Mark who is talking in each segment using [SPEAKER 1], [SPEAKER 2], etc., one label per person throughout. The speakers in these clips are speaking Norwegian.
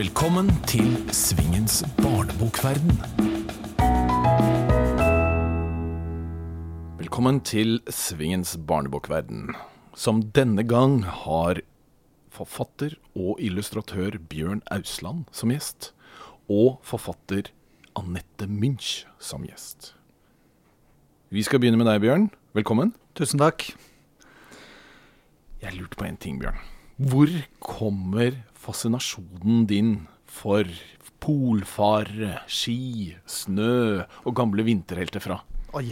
[SPEAKER 1] Velkommen til Svingens barnebokverden. Velkommen til Svingens barnebokverden, som denne gang har forfatter og illustratør Bjørn Ausland som gjest, og forfatter Anette Münch som gjest. Vi skal begynne med deg, Bjørn. Velkommen.
[SPEAKER 2] Tusen takk.
[SPEAKER 1] Jeg lurte på en ting, Bjørn. Hvor kommer fascinasjonen din for polfarere, ski, snø og gamle vinterhelter fra?
[SPEAKER 2] Oi.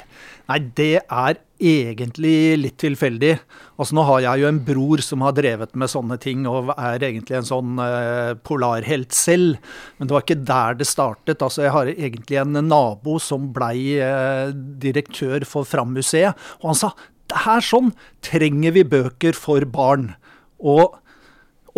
[SPEAKER 2] Nei, det er egentlig litt tilfeldig. Altså Nå har jeg jo en bror som har drevet med sånne ting, og er egentlig en sånn uh, polarhelt selv. Men det var ikke der det startet. Altså Jeg har egentlig en nabo som blei uh, direktør for Fram-museet, og han sa det her sånn trenger vi bøker for barn. Og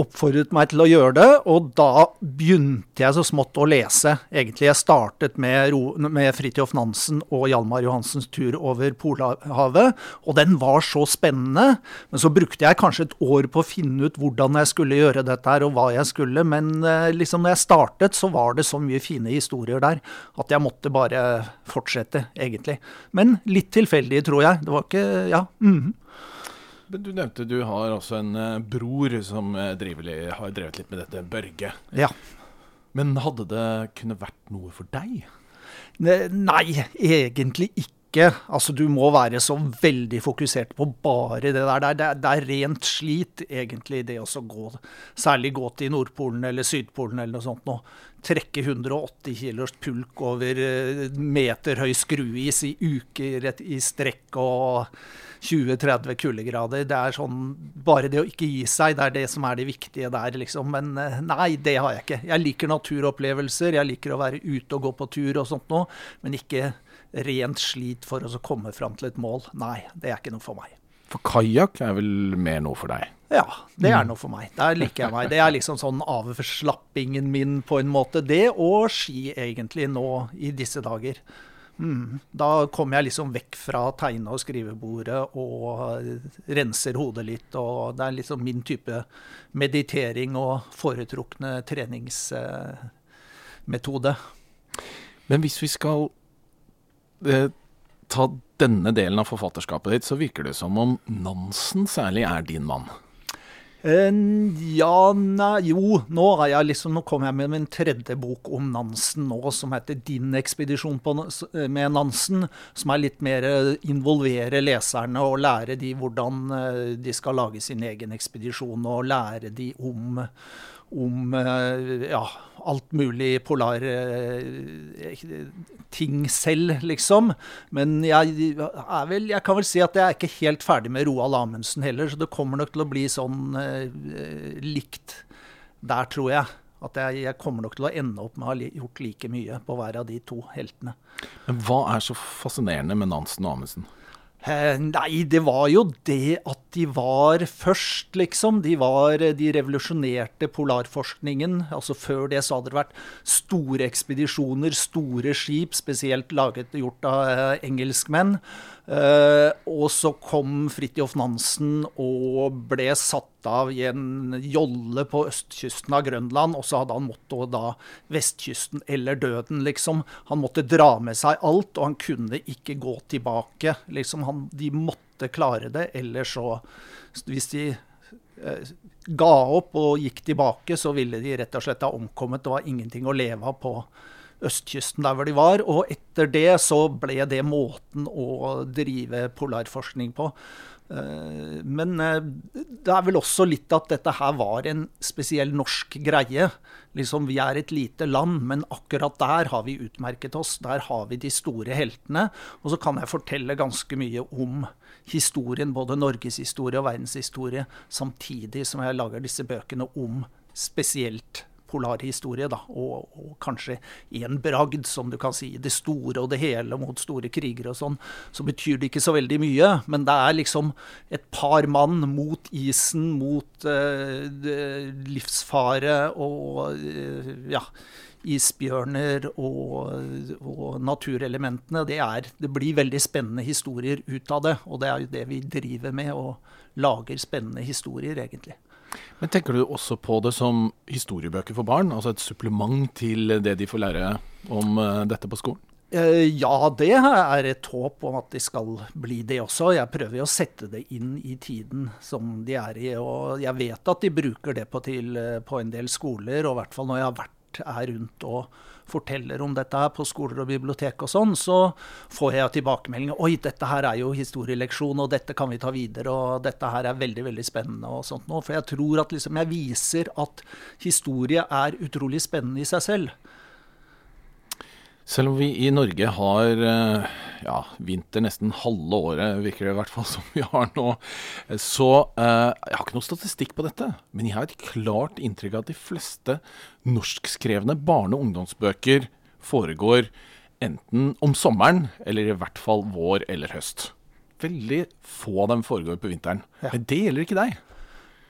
[SPEAKER 2] oppfordret meg til å gjøre det, og da begynte jeg så smått å lese. Egentlig Jeg startet med, med Fridtjof Nansen og Hjalmar Johansens tur over Polhavet, og den var så spennende. Men så brukte jeg kanskje et år på å finne ut hvordan jeg skulle gjøre dette her, og hva jeg skulle. Men eh, liksom når jeg startet, så var det så mye fine historier der at jeg måtte bare fortsette, egentlig. Men litt tilfeldig, tror jeg. Det var ikke Ja. Mm.
[SPEAKER 1] Du nevnte du har også en uh, bror som uh, driver, har drevet litt med dette, Børge.
[SPEAKER 2] Ja.
[SPEAKER 1] Men hadde det kunne vært noe for deg?
[SPEAKER 2] Nei, egentlig ikke. Altså, du må være så veldig fokusert på bare det der. Det er, det er rent slit, egentlig, det å gå Særlig gå til Nordpolen eller Sydpolen eller noe sånt. Nå. Trekke 180 kilos pulk over uh, meterhøy skruis i uker i strekk og 20-30 kuldegrader. Det er sånn Bare det å ikke gi seg, det er det som er det viktige der, liksom. Men eh, nei, det har jeg ikke. Jeg liker naturopplevelser, jeg liker å være ute og gå på tur og sånt noe, men ikke rent slit for å komme fram til et mål. Nei, det er ikke noe for meg.
[SPEAKER 1] For kajakk er vel mer noe for deg?
[SPEAKER 2] Ja, det er mm. noe for meg. Der liker jeg meg. Det er liksom sånn avslappingen min på en måte. Det og ski, egentlig, nå i disse dager. Mm. Da kommer jeg liksom vekk fra tegne- og skrivebordet og renser hodet litt. Og det er liksom min type meditering og foretrukne treningsmetode.
[SPEAKER 1] Men hvis vi skal ta denne delen av forfatterskapet ditt, så virker det som om Nansen særlig er din mann.
[SPEAKER 2] Uh, ja, nei, jo. Nå, jeg liksom, nå kommer jeg med min tredje bok om Nansen nå, som heter 'Din ekspedisjon på, med Nansen'. Som er litt mer eh, involvere leserne og lære de hvordan de skal lage sin egen ekspedisjon. Og lære de om, om uh, ja, alt mulig polar ting selv, liksom. Men jeg, vel, jeg, kan vel si at jeg er ikke helt ferdig med Roald Amundsen heller, så det kommer nok til å bli sånn eh, likt der, tror jeg. At jeg, jeg, kommer nok til å ende opp med å ha gjort like mye på hver av de to heltene.
[SPEAKER 1] Men hva er så fascinerende med Nansen og Amundsen?
[SPEAKER 2] Eh, nei, det var jo det at de var først, liksom. De, var, de revolusjonerte polarforskningen. Altså Før det så hadde det vært store ekspedisjoner, store skip, spesielt laget gjort av eh, engelskmenn. Uh, og så kom Fridtjof Nansen og ble satt av i en jolle på østkysten av Grønland. Og så hadde han måttet da vestkysten eller døden, liksom. Han måtte dra med seg alt, og han kunne ikke gå tilbake. Liksom, han, de måtte klare det, ellers så Hvis de uh, ga opp og gikk tilbake, så ville de rett og slett ha omkommet. Det var ingenting å leve av på østkysten der hvor de var. Og etter det så ble det måten å drive polarforskning på. Eh, men eh, det er vel også litt at dette her var en spesiell norsk greie. Liksom, Vi er et lite land, men akkurat der har vi utmerket oss. Der har vi de store heltene. Og så kan jeg fortelle ganske mye om historien, både norgeshistorie og verdenshistorie, samtidig som jeg lager disse bøkene om spesielt polarhistorie, da, og, og kanskje en bragd, som du kan si. Det store og det hele mot store kriger og sånn. Så betyr det ikke så veldig mye, men det er liksom et par mann mot isen, mot uh, livsfare og uh, ja isbjørner og, og, naturelementene. Det, er, det blir veldig spennende historier ut av det. Og det er jo det vi driver med, og lager spennende historier, egentlig.
[SPEAKER 1] Men tenker du også på det som historiebøker for barn? Altså et supplement til det de får lære om uh, dette på skolen?
[SPEAKER 2] Uh, ja, det er et håp om at de skal bli det også. Jeg prøver å sette det inn i tiden som de er i. Og jeg vet at de bruker det på, til, på en del skoler, og i hvert fall når jeg har vært er rundt og forteller om dette her på skoler og bibliotek og sånn, så får jeg tilbakemeldinger. Oi, dette her er jo historieleksjon, og dette kan vi ta videre, og dette her er veldig, veldig spennende og sånt noe. For jeg tror at liksom jeg viser at historie er utrolig spennende i seg selv.
[SPEAKER 1] Selv om vi i Norge har eh, ja, vinter nesten halve året, virker det i hvert fall som vi har nå, så eh, Jeg har ikke noe statistikk på dette, men jeg har et klart inntrykk av at de fleste norskskrevne barne- og ungdomsbøker foregår enten om sommeren, eller i hvert fall vår eller høst. Veldig få av dem foregår på vinteren. Ja. Men det gjelder ikke deg.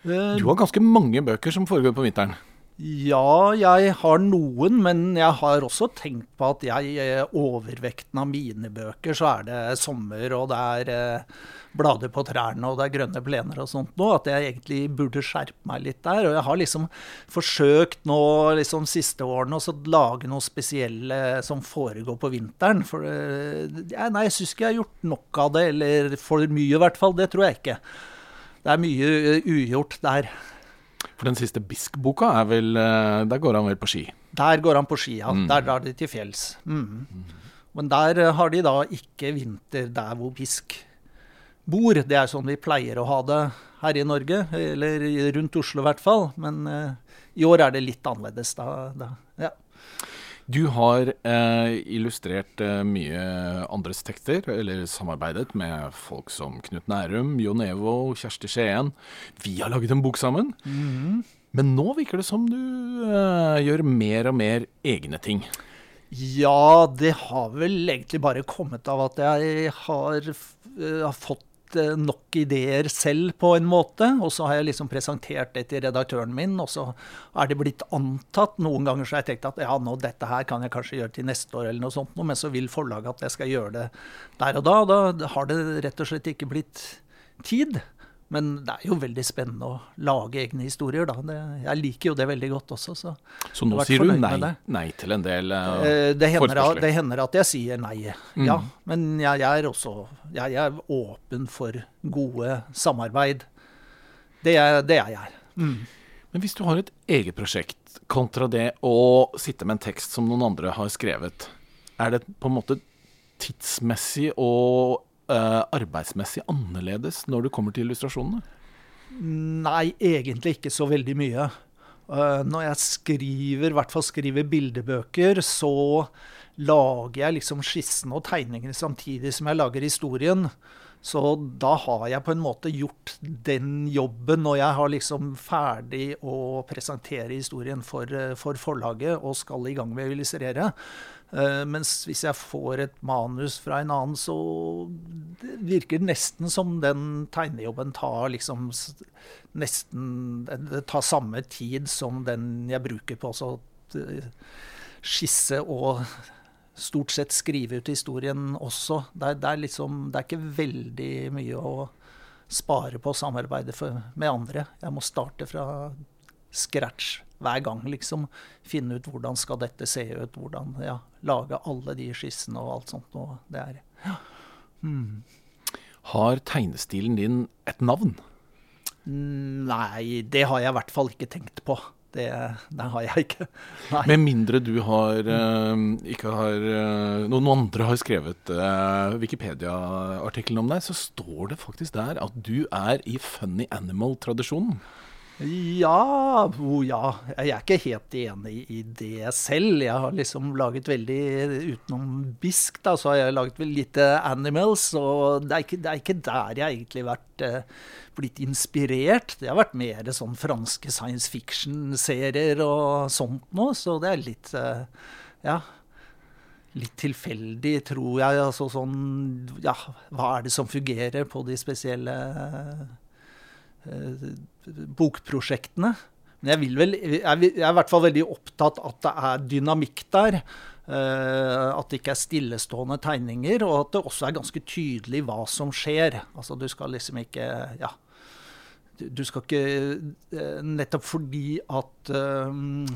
[SPEAKER 1] Eh, du har ganske mange bøker som foregår på vinteren.
[SPEAKER 2] Ja, jeg har noen, men jeg har også tenkt på at jeg, eh, overvekten av mine bøker, så er det sommer, og det er eh, blader på trærne, og det er grønne plener og sånt nå. At jeg egentlig burde skjerpe meg litt der. Og jeg har liksom forsøkt nå liksom siste årene å lage noe spesielle som foregår på vinteren. For eh, nei, jeg syns ikke jeg har gjort nok av det, eller for mye i hvert fall. Det tror jeg ikke. Det er mye ugjort der.
[SPEAKER 1] For den siste Bisk-boka er vel eh, Der går han vel på ski?
[SPEAKER 2] Der går han på ski, ja. Mm. Der drar de til fjells. Mm. Men der eh, har de da ikke vinter der hvor Bisk bor. Det er sånn vi pleier å ha det her i Norge, eller rundt Oslo i hvert fall. Men uh, i år er det litt annerledes. da, da ja.
[SPEAKER 1] Du har eh, illustrert eh, mye andres tekster, eller samarbeidet med folk som Knut Nærum, Jon Evo, Kjersti Skien. Vi har laget en bok sammen. Mm -hmm. Men nå virker det som du eh, gjør mer og mer egne ting.
[SPEAKER 2] Ja, det har vel egentlig bare kommet av at jeg har, uh, har fått Eh, nok ideer selv, på en måte. Og så har jeg liksom presentert det til redaktøren min, og så er det blitt antatt. Noen ganger så har jeg tenkt at ja, nå dette her kan jeg kanskje gjøre til neste år, eller noe sånt, men så vil forlaget at jeg skal gjøre det der og da. Da har det rett og slett ikke blitt tid. Men det er jo veldig spennende å lage egne historier, da. Det, jeg liker jo det veldig godt også. Så,
[SPEAKER 1] så nå sier du nei, nei, til en del uh,
[SPEAKER 2] det, hender, det, hender, at jeg sier nei, mm. ja. Men jeg, jeg, er også jeg, jeg, er åpen for gode samarbeid. Det, det er jeg. Mm.
[SPEAKER 1] Men hvis du har et eget prosjekt kontra det å sitte med en tekst som noen andre har skrevet, er det på en måte tidsmessig og arbeidsmessig annerledes når det kommer til illustrasjonene?
[SPEAKER 2] Nei, egentlig ikke så veldig mye. Uh, når jeg skriver, i hvert fall skriver bildebøker, så lager jeg liksom skissene og tegningene samtidig som jeg lager historien. Så da har jeg på en måte gjort den jobben når jeg har liksom ferdig å presentere historien for, eh, for forlaget og skal i gang med å illustrere. Uh, mens hvis jeg får et manus fra en annen, så det virker det nesten som den tegnejobben tar liksom nesten Det tar samme tid som den jeg bruker på å skisse og stort sett skrive ut historien også. Det er, det er, liksom, det er ikke veldig mye å spare på å samarbeide for, med andre. Jeg må starte fra scratch hver gang, liksom. Finne ut hvordan skal dette se ut, hvordan ja, lage alle de skissene og alt sånt Og Det er ja.
[SPEAKER 1] Mm. Har tegnestilen din et navn?
[SPEAKER 2] Nei, det har jeg i hvert fall ikke tenkt på. Det, det har jeg ikke.
[SPEAKER 1] Nei. Med mindre du har uh, ikke har uh, Noen andre har skrevet uh, Wikipedia-artikkelen om deg, så står det faktisk der at du er i funny animal-tradisjonen.
[SPEAKER 2] Ja oh ja. Jeg er ikke helt enig i det selv. Jeg har liksom laget veldig Utenom Bisk, da, så har jeg laget vel litt Animals. Og det er ikke, det er ikke der jeg egentlig vært eh, blitt inspirert. Det har vært mer sånn franske science fiction-serier og sånt nå, så det er litt eh, Ja. Litt tilfeldig, tror jeg. Altså sånn Ja, hva er det som fungerer på de spesielle Eh, bokprosjektene. Men jeg, vel, jeg er i hvert fall veldig opptatt at det er dynamikk der. Uh, at det ikke er stillestående tegninger, og at det også er ganske tydelig hva som skjer. Altså Du skal liksom ikke Ja. du skal ikke eh, Nettopp fordi at uh,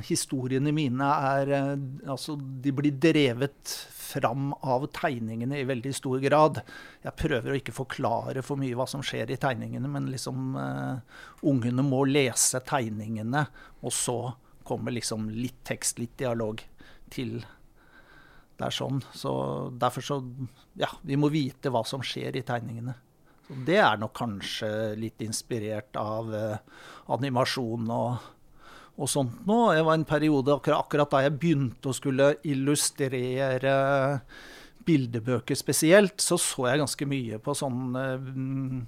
[SPEAKER 2] historiene mine er Altså, de blir drevet fram av tegningene i veldig stor grad. Jeg prøver å ikke forklare for mye hva som skjer i tegningene, men liksom uh, ungene må lese tegningene, og så kommer liksom litt tekst, litt dialog til. Det er sånn. Så derfor så Ja, vi må vite hva som skjer i tegningene. Så det er nok kanskje litt inspirert av uh, animasjon og, og sånt noe. Det var en periode akkurat, akkurat, da jeg begynte å skulle illustrere bildebøker spesielt, så så jeg ganske mye på sånne um,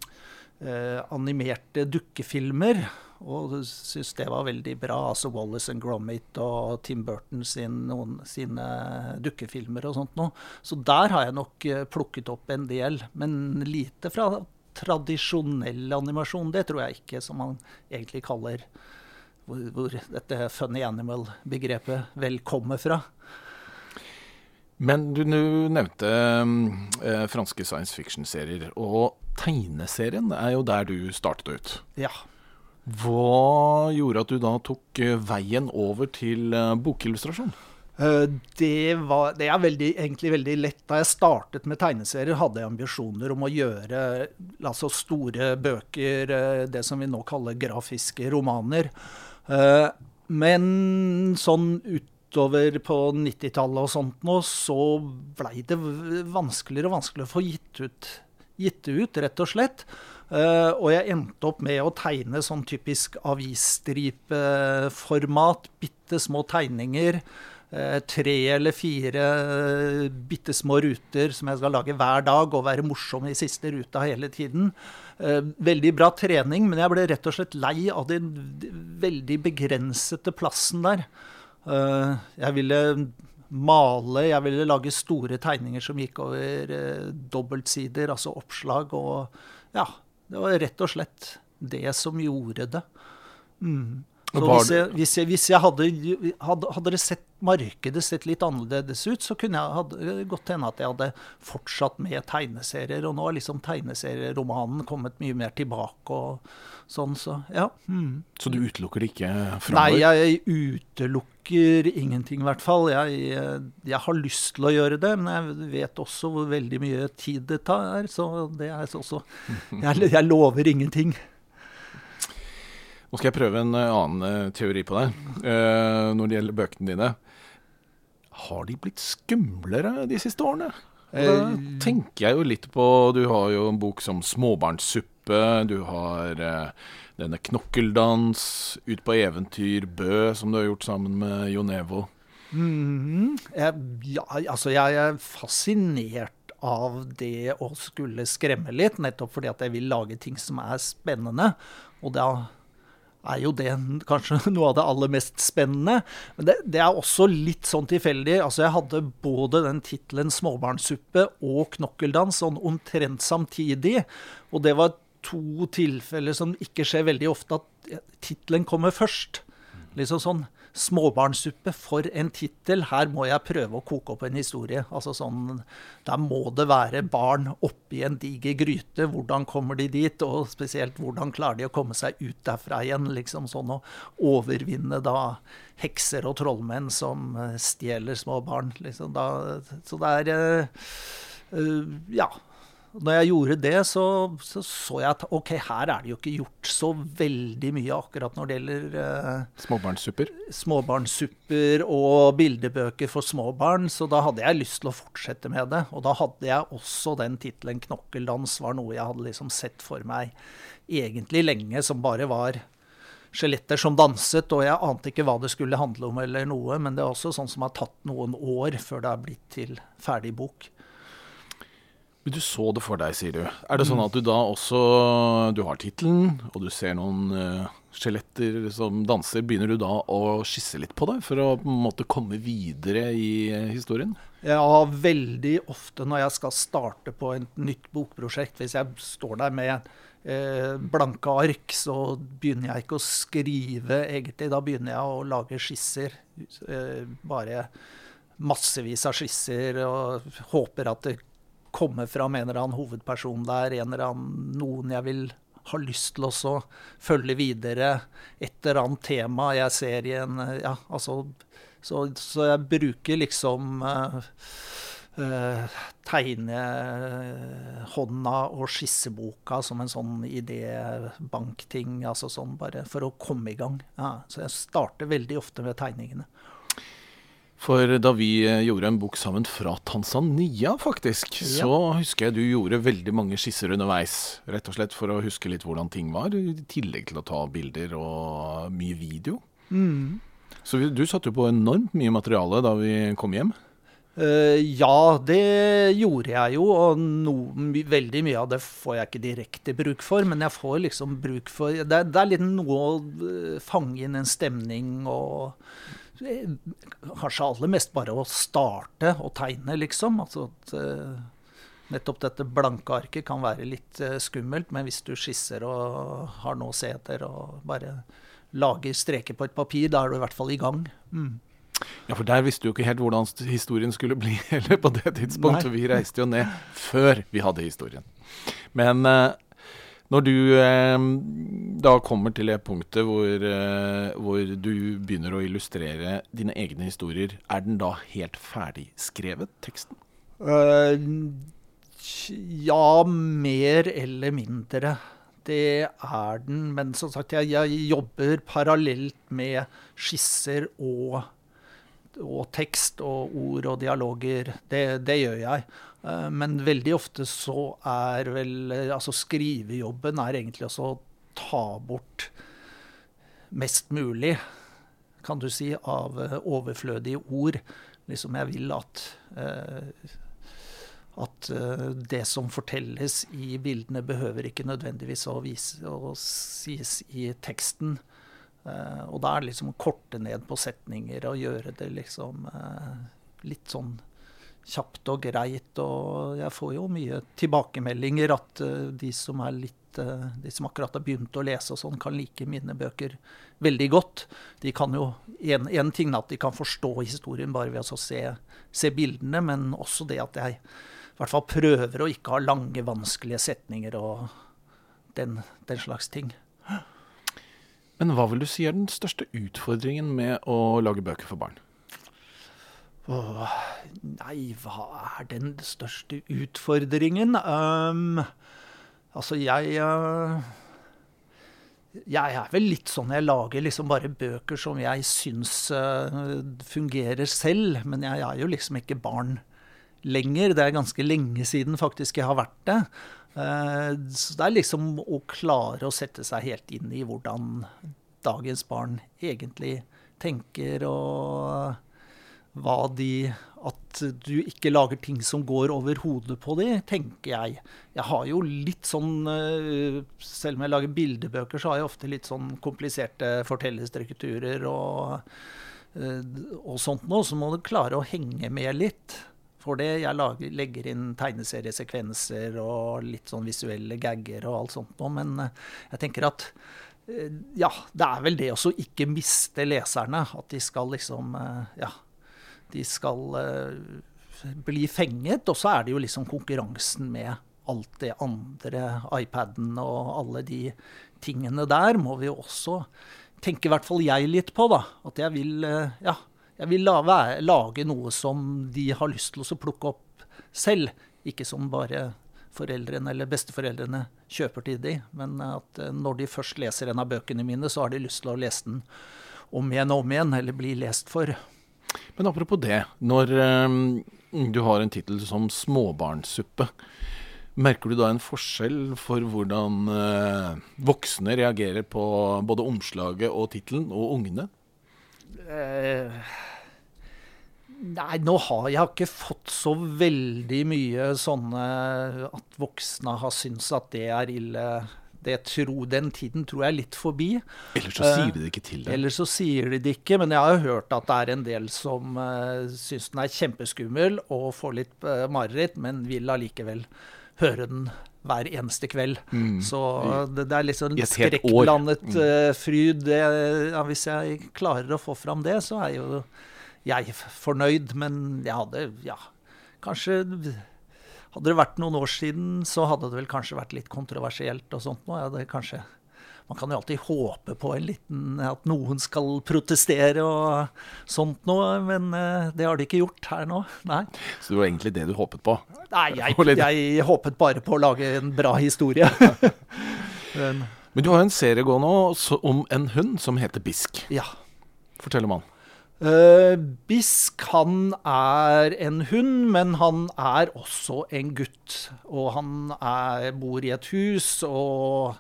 [SPEAKER 2] uh, animerte dukkefilmer. Og syntes det var veldig bra. altså Wallace and Gromit og Tim Burton sin, noen, sine dukkefilmer og sånt noe. Så der har jeg nok eh, plukket opp en del, men lite fra tradisjonell animasjon. Det tror jeg ikke, som man egentlig kaller hvor, hvor dette funny animal-begrepet vel kommer fra.
[SPEAKER 1] Men du, du nevnte eh, franske science fiction-serier, og tegneserien er jo der du startet ut.
[SPEAKER 2] Ja.
[SPEAKER 1] Hva gjorde at du da tok eh, veien over til eh, bokillustrasjon?
[SPEAKER 2] Eh, det, var, det er veldig, egentlig veldig lett. Da jeg startet med tegneserier, hadde jeg ambisjoner om å gjøre altså store bøker, det som vi nå kaller grafiske romaner. Men sånn utover på 90-tallet og sånt nå, så blei det vanskeligere og vanskeligere å få gitt ut, gitt ut, rett og slett. Uh, og jeg endte opp med å tegne sånn typisk avisstripeformat. Bitte små tegninger. Uh, tre eller fire bitte små ruter som jeg skal lage hver dag, og være morsom i siste ruta hele tiden. Uh, veldig bra trening, men jeg ble rett og slett lei av den veldig begrensede plassen der. jeg ville male, jeg ville lage store tegninger som gikk over dobbeltsider, altså oppslag. og ja, det var rett og slett det som gjorde det. Mm. Så hvis jeg, hvis jeg, hvis jeg hadde, hadde, hadde, det sett markedet sett litt annerledes ut, så kunne jeg hadde, godt hende at jeg hadde fortsatt med tegneserier. Og nå har liksom tegneserieromanen kommet mye mer tilbake og sånn, så ja. Mm.
[SPEAKER 1] Så du utelukker det ikke framover?
[SPEAKER 2] Nei, jeg utelukker ingenting, i hvert fall. Jeg, jeg, har lyst til å gjøre det, men jeg vet også hvor veldig mye tid det tar. Så det er også Jeg, jeg lover ingenting.
[SPEAKER 1] Nå skal jeg prøve en eh, annen uh, teori på deg uh, når det gjelder bøkene dine. Har de blitt skumlere de siste årene? Da tenker jeg jo litt på Du har jo en bok som 'Småbarnssuppe'. Du har denne 'Knokkeldans', 'Ut på eventyr', 'Bø', som du har gjort sammen med Jon Evo.
[SPEAKER 2] Mm, jeg, ja, altså jeg er fascinert av det å skulle skremme litt, nettopp fordi at jeg vil lage ting som er spennende. Og da er jo det kanskje noe av det aller mest spennende. Men det, det er også litt sånn tilfeldig. Altså, jeg hadde både den tittelen 'Småbarnssuppe' og 'Knokkeldans' sånn omtrent samtidig. Og det var to tilfeller som ikke skjer veldig ofte, at tittelen kommer først. Liksom sånn småbarnssuppe for en tittel. Her må jeg prøve å koke opp en historie. Altså sånn, Der må det være barn oppi en diger gryte. Hvordan kommer de dit? Og spesielt hvordan klarer de å komme seg ut derfra igjen? liksom sånn Å overvinne da hekser og trollmenn som eh, stjeler små barn. Liksom, da, så det er uh, Ja når jeg gjorde det, så, så, så jeg at ok, her er det jo ikke gjort så veldig mye akkurat når det gjelder uh,
[SPEAKER 1] Småbarnssupper?
[SPEAKER 2] Småbarnssupper og bildebøker for småbarn. Så da hadde jeg lyst til å fortsette med det. Og da hadde jeg også den tittelen 'Knokkeldans' var noe jeg hadde liksom sett for meg egentlig lenge, som bare var skjeletter som danset, og jeg ante ikke hva det skulle handle om eller noe, men det er også sånn som har tatt noen år før det er blitt til ferdig bok.
[SPEAKER 1] Men du så det for deg, sier du. Er det sånn at du da også Du har tittelen, og du ser noen uh, skjeletter som danser. Begynner du da å skisse litt på det, for å på en måte komme videre i uh, historien?
[SPEAKER 2] Ja, veldig ofte når jeg skal starte på et nytt bokprosjekt. Hvis jeg står der med uh, blanke ark, så begynner jeg ikke å skrive, egentlig. Da begynner jeg å lage skisser. bare massevis av skisser, og håper at det komme fram en eller annen hovedperson der, en eller annen, noen jeg vil har lyst til å følge videre et eller annet tema jeg ser i en Ja, altså Så, så jeg bruker liksom uh, uh, tegnehånda og skisseboka som en sånn idébankting, altså sånn bare for å komme i gang. Ja, så jeg starter veldig ofte med tegningene.
[SPEAKER 1] For da vi eh, gjorde en bok sammen fra Tanzania, faktisk, ja. så husker jeg du gjorde veldig mange skisser underveis. Rett og slett for å huske litt hvordan ting var, i tillegg til å ta bilder og mye video.
[SPEAKER 2] Mm.
[SPEAKER 1] Så du satte jo på enormt mye materiale da vi kom hjem?
[SPEAKER 2] Uh, ja, det gjorde jeg jo, og no, veldig mye av det får jeg ikke direkte bruk for. Men jeg får liksom bruk for Det, det er litt noe å eh, fange inn en stemning og Kanskje aller mest bare å starte å tegne, liksom. Altså at uh, nettopp dette blanke arket kan være litt uh, skummelt, men hvis du skisser og har noe å se etter og bare lager streker på et papir, da er du i hvert fall i gang. Mm.
[SPEAKER 1] Ja, for der visste du jo ikke helt hvordan historien skulle bli heller på det tidspunktet. Nei. Vi reiste jo ned før vi hadde historien. Men uh, når du eh, da kommer til det punktet hvor, eh, hvor, du begynner å illustrere dine egne historier, er den da helt ferdig skrevet, teksten?
[SPEAKER 2] Uh, ja, mer eller mindre. Det er den. Men som sagt, jeg, jeg jobber parallelt med skisser og, og, tekst og ord og dialoger. Det, det gjør jeg. Eh, men veldig ofte så er vel Altså skrivejobben er egentlig også å ta bort mest mulig, kan du si, av eh, overflødige ord. Liksom jeg vil at eh, at det som fortelles i bildene, behøver ikke nødvendigvis å, vise, å sies i teksten. og da er det liksom å korte ned på setninger og gjøre det liksom litt sånn kjapt og greit. Og jeg får jo mye tilbakemeldinger at uh, de som litt uh, de som akkurat har begynt å lese og sånn, kan like mine bøker veldig godt. De kan jo, En, en ting er at de kan forstå historien bare ved å se, se, bildene, men også det at jeg i hvert fall prøver å ikke ha lange, vanskelige setninger og den, den slags ting.
[SPEAKER 1] Men hva vil du si er den største utfordringen med å lage bøker for barn?
[SPEAKER 2] Åh, nei, hva er den største utfordringen? Um, altså, jeg uh, Jeg er vel litt sånn jeg lager liksom bare bøker som jeg syns uh, fungerer selv. Men jeg er jo liksom ikke barn lenger. Det er ganske lenge siden faktisk jeg har vært det. Uh, så det er liksom å klare å sette seg helt inn i hvordan dagens barn egentlig tenker og hva de At du ikke lager ting som går over hodet på de, tenker jeg. Jeg har jo litt sånn eh, Selv om jeg lager bildebøker, så har jeg ofte litt sånn kompliserte fortellerstrukturer og, eh, og sånt noe. Så må du klare å henge med litt. For det jeg lager, legger inn tegneseriesekvenser og litt sånn visuelle gagger og alt sånt noe. Men eh, jeg tenker at ja, det er vel det å ikke miste leserne. At de skal liksom Ja de skal uh, bli fenget. Og så er det jo liksom konkurransen med alt det andre, iPaden og alle de tingene der, må vi jo også tenke i hvert fall jeg litt på. da, At jeg vil, uh, ja, jeg vil lage noe som de har lyst til å plukke opp selv. Ikke som bare foreldrene eller besteforeldrene kjøper til de, men at uh, når de først leser en av bøkene mine, så har de lyst til å lese den om igjen og om igjen, eller bli lest for.
[SPEAKER 1] Men apropos det. Når um, du har en tittel som 'småbarnssuppe', merker du da en forskjell for hvordan uh, voksne reagerer på både omslaget og tittelen, og ungene? Uh,
[SPEAKER 2] nei, nå har jeg ikke fått så veldig mye sånne at voksne har syntes at det er ille Tro, den tiden tror jeg er litt forbi.
[SPEAKER 1] Eller så sier de det ikke til deg.
[SPEAKER 2] Eller så sier de det ikke, men jeg har jo hørt at det er en del som uh, syns den er kjempeskummel og får litt uh, mareritt, men vil allikevel høre den hver eneste kveld. Mm. Så det, det, er litt sånn skrekkblandet uh, fryd. Det, ja, hvis jeg klarer å få fram det, så er jo jeg fornøyd. Men jeg hadde ja, kanskje Hadde det vært noen år siden, så hadde det vel kanskje vært litt kontroversielt og sånt noe. Ja, det kanskje man kan jo alltid håpe på en liten, at noen skal protestere og sånt noe, men eh, det har de ikke gjort her nå. Nei.
[SPEAKER 1] Så det var egentlig det du håpet på?
[SPEAKER 2] Nei, jeg, jeg håpet bare på å lage en bra historie.
[SPEAKER 1] men, men, du har jo en serie gående om en hund som heter Bisk.
[SPEAKER 2] Ja.
[SPEAKER 1] Fortell om han.
[SPEAKER 2] Uh, Bisk han er en hund, men han er også en gutt. Og han er, bor i et hus og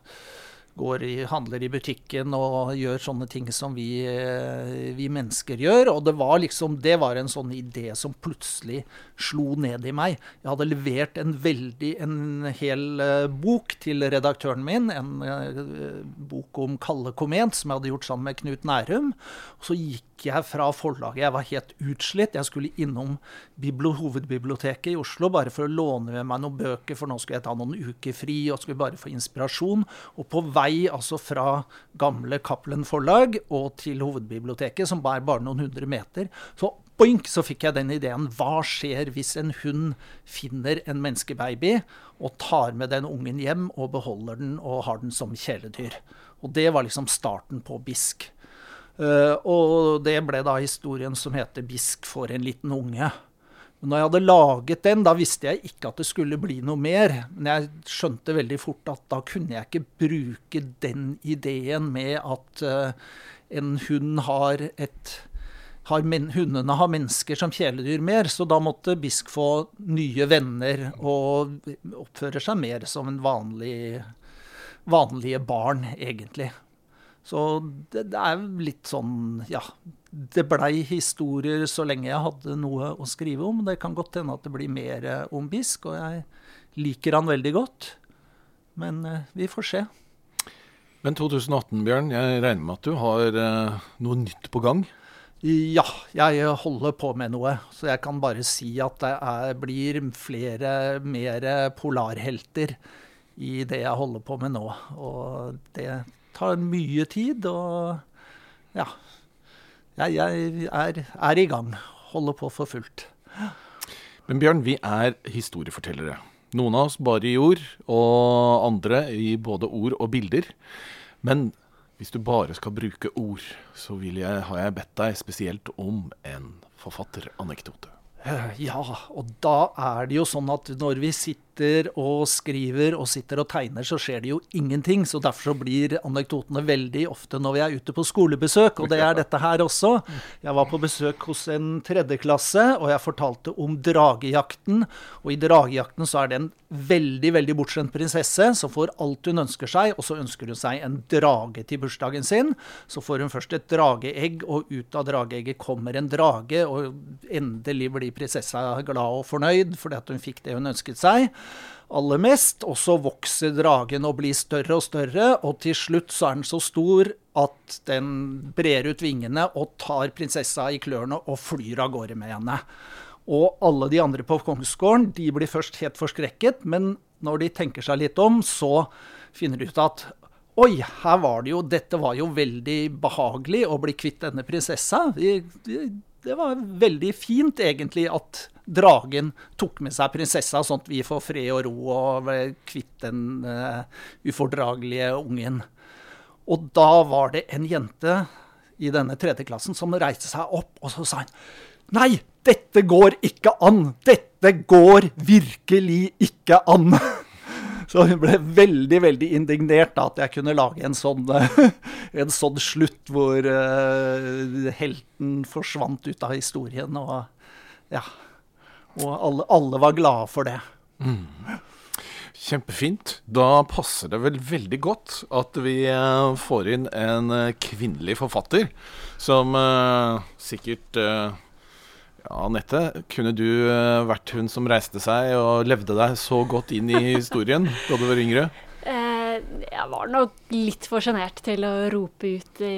[SPEAKER 2] i, handler i butikken og gjør sånne ting som vi, eh, vi, mennesker gjør. Og det var liksom, det var en sånn idé som plutselig slo ned i meg. Jeg hadde levert en veldig, en hel uh, bok til redaktøren min. En uh, bok om Kalle Komet som jeg hadde gjort sammen med Knut Nærum. Og så gikk jeg fra forlaget. Jeg var helt utslitt. Jeg skulle innom hovedbiblioteket i Oslo bare for å låne med meg noen bøker, for nå skulle jeg ta noen uker fri og skulle bare få inspirasjon. Og på vei altså fra gamle Cappelen forlag og til hovedbiblioteket, som er bare noen hundre meter, så boink, så fikk jeg den ideen. Hva skjer hvis en hund finner en menneskebaby og tar med den ungen hjem og beholder den og har den som kjæledyr? Og det var liksom starten på Bisk. Uh, og det ble da historien som heter 'Bisk for en liten unge'. Men når jeg hadde laget den, da visste jeg ikke at det skulle bli noe mer. Men jeg skjønte veldig fort at da kunne jeg ikke bruke den ideen med at uh, en hund har et har men, Hundene har mennesker som kjæledyr mer, så da måtte Bisk få nye venner og oppføre seg mer som en vanlig, vanlige barn, egentlig. Så det, det, er litt sånn Ja. Det blei historier så lenge jeg hadde noe å skrive om. Det kan godt hende at det blir mer eh, om Bisk, og jeg liker han veldig godt. Men eh, vi får se.
[SPEAKER 1] Men 2018, Bjørn, jeg regner med at du har eh, noe nytt på gang?
[SPEAKER 2] Ja, jeg holder på med noe. Så jeg kan bare si at det er, blir flere, mer polarhelter i det jeg holder på med nå. Og det tar mye tid, og ja. Jeg, jeg er, er, i gang. Holder på for fullt.
[SPEAKER 1] Men Bjørn, vi er historiefortellere. Noen av oss bare i ord, og andre i både ord og bilder. Men hvis du bare skal bruke ord, så jeg, har jeg bedt deg spesielt om en forfatteranekdote.
[SPEAKER 2] Ja, og da er det jo sånn at når vi sitter sitter og skriver og sitter og tegner, så skjer det jo ingenting. Så derfor så blir anekdotene veldig ofte når vi er ute på skolebesøk, og det er dette her også. Jeg var på besøk hos en tredjeklasse, og jeg fortalte om dragejakten. Og i dragejakten så er det en veldig, veldig bortskjemt prinsesse som får alt hun ønsker seg, og så ønsker hun seg en drage til bursdagen sin. Så får hun først et drageegg, og ut av drageegget kommer en drage, og endelig blir prinsessa glad og fornøyd fordi at hun fikk det hun ønsket seg aller mest. Og så vokser dragen og blir større og større, og til slutt så er den så stor at den brer ut vingene og tar prinsessa i klørne og flyr av gårde med henne. Og alle de andre på kongsgården de blir først helt forskrekket, men når de tenker seg litt om, så finner de ut at Oi, her var det jo Dette var jo veldig behagelig å bli kvitt denne prinsessa. Det, det, var veldig fint, egentlig, at dragen tok med seg prinsessa, sånn at vi får fred og ro og ble kvitt den uh, ufordragelige ungen. Og da var det en jente i denne tredje klassen som reiste seg opp, og så sa hun Nei, dette går ikke an! Dette går virkelig ikke an! Så hun ble veldig veldig indignert da, at jeg kunne lage en sånn, en sånn slutt hvor uh, helten forsvant ut av historien. Og ja, og alle, alle var glade for det. Mm.
[SPEAKER 1] Kjempefint. Da passer det vel veldig godt at vi uh, får inn en uh, kvinnelig forfatter som uh, sikkert Ja, Anette, kunne du vært hun som reiste seg og levde deg så godt inn i historien da du var yngre?
[SPEAKER 3] Jeg var nok litt for sjenert til å rope ut i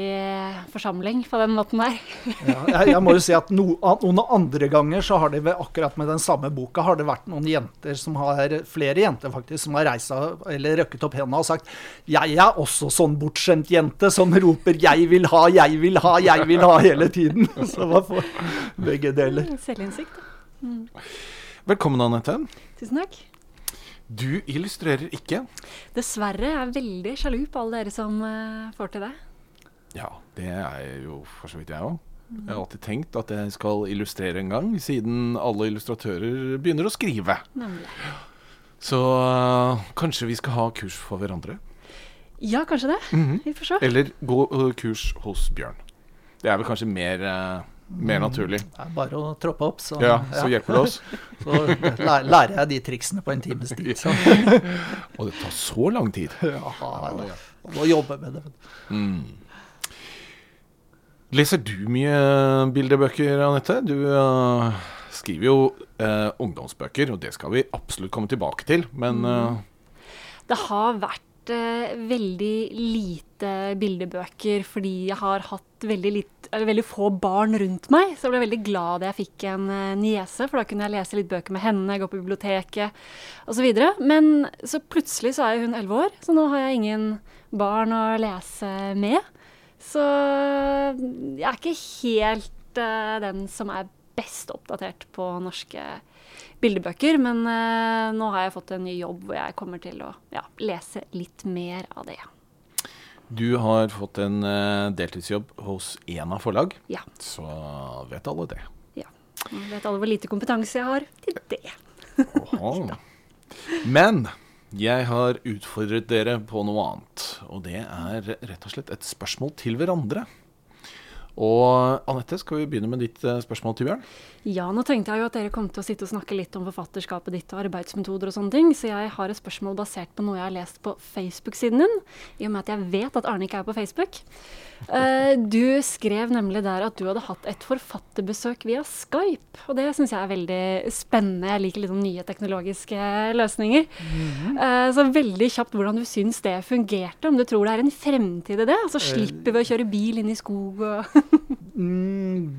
[SPEAKER 3] forsamling på den måten der.
[SPEAKER 2] ja, jeg, jeg, må jo si at no, noen andre ganger så har det ved akkurat med den samme boka har det vært noen jenter som har, flere jenter faktisk, som har reisa eller røkket opp henda og sagt jeg er også sånn bortskjemt jente som roper 'jeg vil ha, jeg vil ha, jeg vil ha' hele tiden. Så hva får begge deler.
[SPEAKER 3] Selvinnsikt. Mm.
[SPEAKER 1] Velkommen, Anette.
[SPEAKER 3] Tusen takk.
[SPEAKER 1] Du illustrerer ikke.
[SPEAKER 3] Dessverre er jeg veldig sjalu på alle dere som uh, får til det.
[SPEAKER 1] Ja, det er jo for så vidt jeg òg. Jeg har alltid tenkt at jeg skal illustrere en gang, siden alle illustratører begynner å skrive.
[SPEAKER 3] Nemlig.
[SPEAKER 1] Så uh, kanskje vi skal ha kurs for hverandre?
[SPEAKER 3] Ja, kanskje det.
[SPEAKER 1] Mhm.
[SPEAKER 3] Vi får se.
[SPEAKER 1] Eller gå uh, kurs hos Bjørn. Det er vel kanskje mer, mer naturlig.
[SPEAKER 2] Det er bare å troppe opp, så,
[SPEAKER 1] Ja, så hjelper det oss.
[SPEAKER 2] så lærer jeg de triksene på en times tid. Så.
[SPEAKER 1] Og det tar så lang tid.
[SPEAKER 2] Ja, ja. Må jobbe med det.
[SPEAKER 1] Mm. Leser du mye bildebøker, Anette? Du uh, skriver jo uh, ungdomsbøker, og det skal vi absolutt komme tilbake til. Men uh,
[SPEAKER 3] Det har vært eh, veldig lite bildebøker fordi jeg har hatt veldig, litt, veldig få barn rundt meg. Så jeg ble veldig glad da jeg fikk en eh, niese, for da kunne jeg lese litt bøker med henne, gå på biblioteket osv. Men så plutselig så er hun elleve år, så nå har jeg ingen barn å lese med. Så jeg er ikke helt eh, den som er best oppdatert på norske bildebøker, men uh, nå har jeg fått en ny jobb hvor jeg kommer til å ja, lese litt mer av det.
[SPEAKER 1] du har fått en uh, deltidsjobb hos Ena forlag,
[SPEAKER 3] Ja.
[SPEAKER 1] så vet alle det. Ja.
[SPEAKER 3] Nå vet alle hvor lite kompetanse jeg har til det.
[SPEAKER 1] Men jeg har utfordret dere på noe annet, og det er rett og slett et spørsmål til hverandre. Og Anette, skal vi begynne med ditt eh, spørsmål til Bjørn?
[SPEAKER 3] Ja, nå tenkte jeg jo at dere kom til å sitte og snakke litt om forfatterskapet ditt og arbeidsmetoder og sånne ting, så jeg har et spørsmål basert på noe jeg har lest på Facebook-siden din, i og med at jeg vet at Arne ikke er på Facebook. Eh, du skrev nemlig der at du hadde hatt et forfatterbesøk via Skype, og det syns jeg er veldig spennende. Jeg liker litt sånn nye teknologiske løsninger. Eh, så veldig kjapt hvordan du syns det fungerte, om du tror det er en fremtid i det? Altså slipper vi å kjøre bil inn i skog og
[SPEAKER 2] Mm,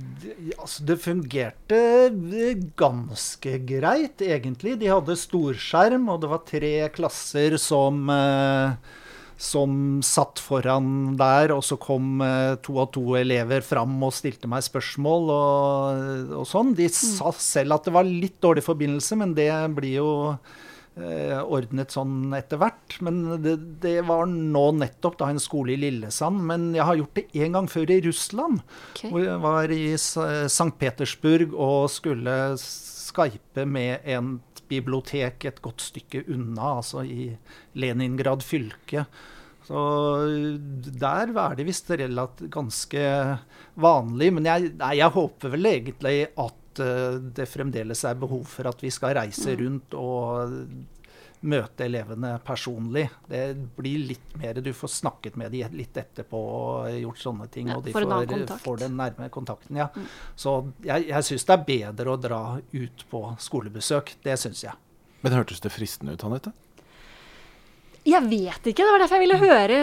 [SPEAKER 2] altså, det fungerte eh, ganske greit, egentlig. De hadde storskjerm, og det var tre klasser som eh, som satt foran der, og så kom eh, to og to elever fram og stilte meg spørsmål og, og sånn. De sa selv at det var litt dårlig forbindelse, men det blir jo eh, ordnet sånn etter hvert. Men det, det var nå nettopp da en skole i Lillesand. Men jeg har gjort det én gang før i Russland.
[SPEAKER 3] Okay.
[SPEAKER 2] Hvor jeg var i St. Petersburg og skulle skype med en bibliotek et godt stykke unna, altså i Leningrad fylke. Så der er det visst relativt ganske vanlig. Men jeg, nei, jeg håper vel egentlig at eh, det fremdeles er behov for at vi skal reise rundt og møte elevene personlig. Det blir litt mer Du får snakket med dem litt etterpå og gjort sånne ting.
[SPEAKER 3] Ja,
[SPEAKER 2] og de
[SPEAKER 3] får
[SPEAKER 2] får, får den nærme kontakten. Ja. Så jeg, jeg syns det er bedre å dra ut på skolebesøk. Det syns jeg.
[SPEAKER 1] Men hørtes det fristende ut, Anette?
[SPEAKER 3] Jeg vet ikke, det var derfor jeg ville høre,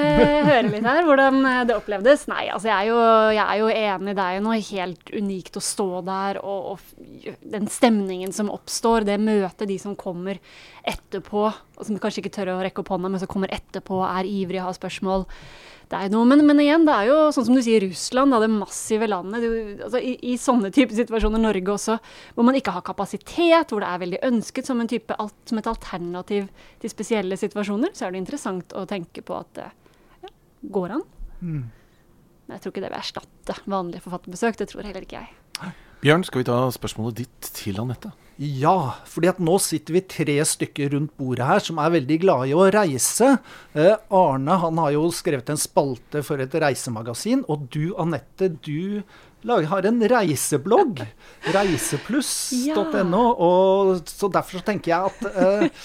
[SPEAKER 3] høre litt her, hvordan det opplevdes. Nei, altså jeg er jo, jeg er jo enig, det er jo noe helt unikt å stå der, og, og den stemningen som oppstår, det møtet de som kommer etterpå, og som kanskje ikke tør å rekke opp hånda, men som kommer etterpå, er ivrige, har spørsmål. Det er noe, men, men igjen, det er jo sånn som du sier, Russland, da, det massive landet. Du, altså, i, I sånne type situasjoner, Norge også, hvor man ikke har kapasitet, hvor det er veldig ønsket som, en type, alt, som et alternativ til spesielle situasjoner, så er det interessant å tenke på at det ja, går an. Men jeg tror ikke det vil erstatte vanlige forfatterbesøk. Det tror heller ikke jeg.
[SPEAKER 1] Bjørn, skal vi ta spørsmålet ditt til Anette?
[SPEAKER 2] Ja, fordi at nå sitter vi tre stykker rundt bordet her som er veldig glade i å reise. Eh, Arne han har jo skrevet en spalte for et reisemagasin, og du Anette, du har en reiseblogg. Reisepluss.no. og Så derfor så tenker jeg at eh,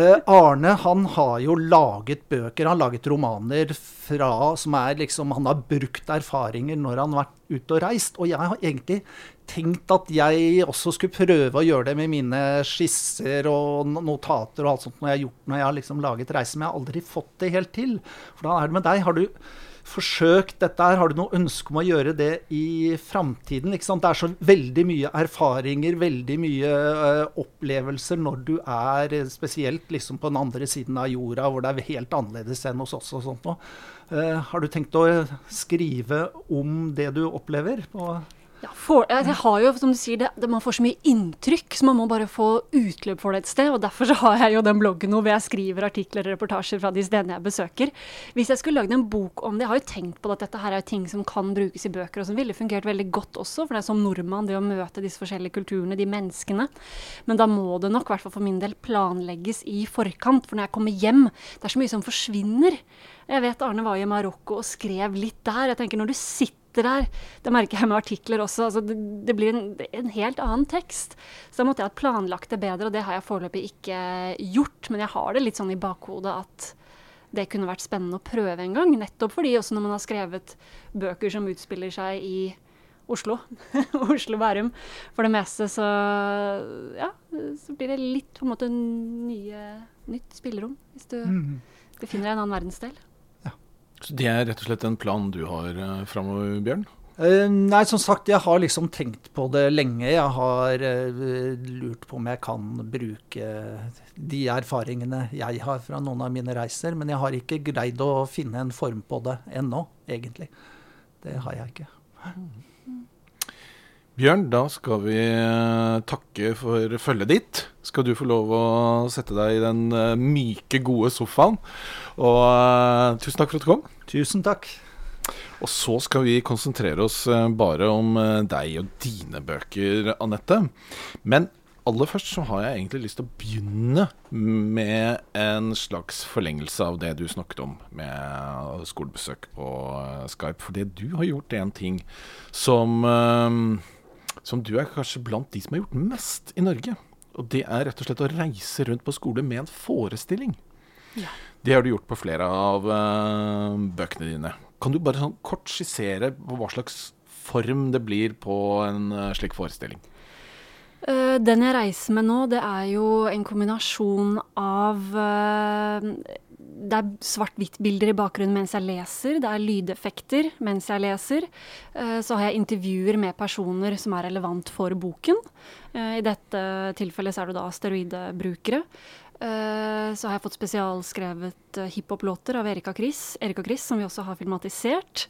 [SPEAKER 2] eh, Arne han har jo laget bøker, han har laget romaner fra, som er liksom Han har brukt erfaringer når han har vært ute og reist. Og jeg har egentlig tenkt at jeg også skulle prøve å gjøre det med mine skisser og notater og alt sånt når jeg har gjort når jeg har liksom laget reiser, men jeg har aldri fått det helt til. For da er det med deg. Har du forsøkt dette her? Har du noe ønske om å gjøre det i framtiden? Det er så veldig mye erfaringer, veldig mye uh, opplevelser når du er eh, spesielt liksom på den andre siden av jorda, hvor det er helt annerledes enn hos oss og sånt noe. Uh, har du tenkt å skrive om det du opplever? på
[SPEAKER 3] Ja, for, jeg har jo, som du sier, det, det, Man får så mye inntrykk, så man må bare få utløp for det et sted. og Derfor så har jeg jo den bloggen hvor jeg skriver artikler og reportasjer fra de stedene jeg besøker. Hvis jeg skulle lagd en bok om det Jeg har jo tenkt på at dette her er ting som kan brukes i bøker, og som ville fungert veldig godt også. For det er som nordmann, det å møte disse forskjellige kulturene, de menneskene. Men da må det nok, i hvert fall for min del, planlegges i forkant. For når jeg kommer hjem, det er så mye som forsvinner. Jeg vet Arne var i Marokko og skrev litt der. Jeg tenker når du sitter der, det merker jeg med artikler også, altså det, det, blir en, en, helt annen tekst. Så da måtte jeg ha planlagt det bedre, og det har jeg foreløpig ikke gjort. Men jeg har det litt sånn i bakhodet at det kunne vært spennende å prøve en gang. Nettopp fordi også når man har skrevet bøker som utspiller seg i Oslo, Oslo-Bærum, for det meste, så ja, så blir det litt på en måte nye, nytt spillerom. Hvis du mm. befinner deg i en annen verdensdel.
[SPEAKER 1] Så det er rett og slett en plan du har uh, framover, Bjørn?
[SPEAKER 2] Uh, nei, som sagt, jeg har liksom tenkt på det lenge. Jeg har uh, lurt på om jeg kan bruke de erfaringene jeg har fra noen av mine reiser. Men jeg har ikke greid å finne en form på det ennå, egentlig. Det har jeg ikke.
[SPEAKER 1] Bjørn, da skal vi takke for følget ditt. Skal du få lov å sette deg i den myke, gode sofaen og uh, tusen takk for at du kom.
[SPEAKER 2] Tusen takk.
[SPEAKER 1] Og så skal vi konsentrere oss bare om deg og dine bøker, Anette. Men aller først så har jeg egentlig lyst til å begynne med en slags forlengelse av det du snakket om med skolebesøk på Skype. Fordi du har gjort, en ting som, som du er kanskje blant de som har gjort mest i Norge. Og det er rett og slett å reise rundt på skole med en forestilling. Ja. Det har du gjort på flere av uh, bøkene dine. Kan du bare sånn kort skissere på hva slags form det blir på en uh, slik forestilling?
[SPEAKER 3] Uh, den jeg reiser med nå, det er jo en kombinasjon av det er svart-hvitt-bilder i bakgrunnen mens jeg leser. Det er lydeffekter mens jeg leser. Så har jeg intervjuer med personer som er relevant for boken. I dette tilfellet er det da steroidebrukere. Eh, så har jeg fått spesialskrevet hiphop-låter av Erika Chris, Erika Chris, som vi også har filmatisert.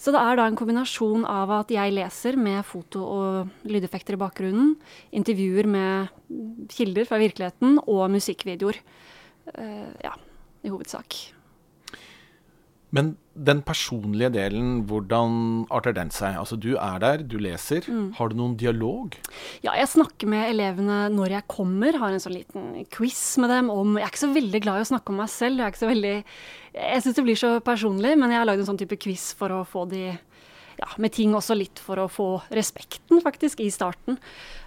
[SPEAKER 3] Så det er da en kombinasjon av at jeg leser med foto og lydeffekter i bakgrunnen, intervjuer med kilder fra virkeligheten og musikkvideoer. Ja, i hovedsak.
[SPEAKER 1] Men den personlige delen, hvordan arter den seg? Altså Du er der, du leser. Mm. Har du noen dialog?
[SPEAKER 3] Ja, jeg snakker med elevene når jeg kommer. Har en sånn liten quiz med dem om Jeg er ikke så veldig glad i å snakke om meg selv. Jeg er ikke så veldig Jeg syns det blir så personlig, men jeg har lagd en sånn type quiz for å få de ja, med ting også litt for å få respekten, faktisk, i starten.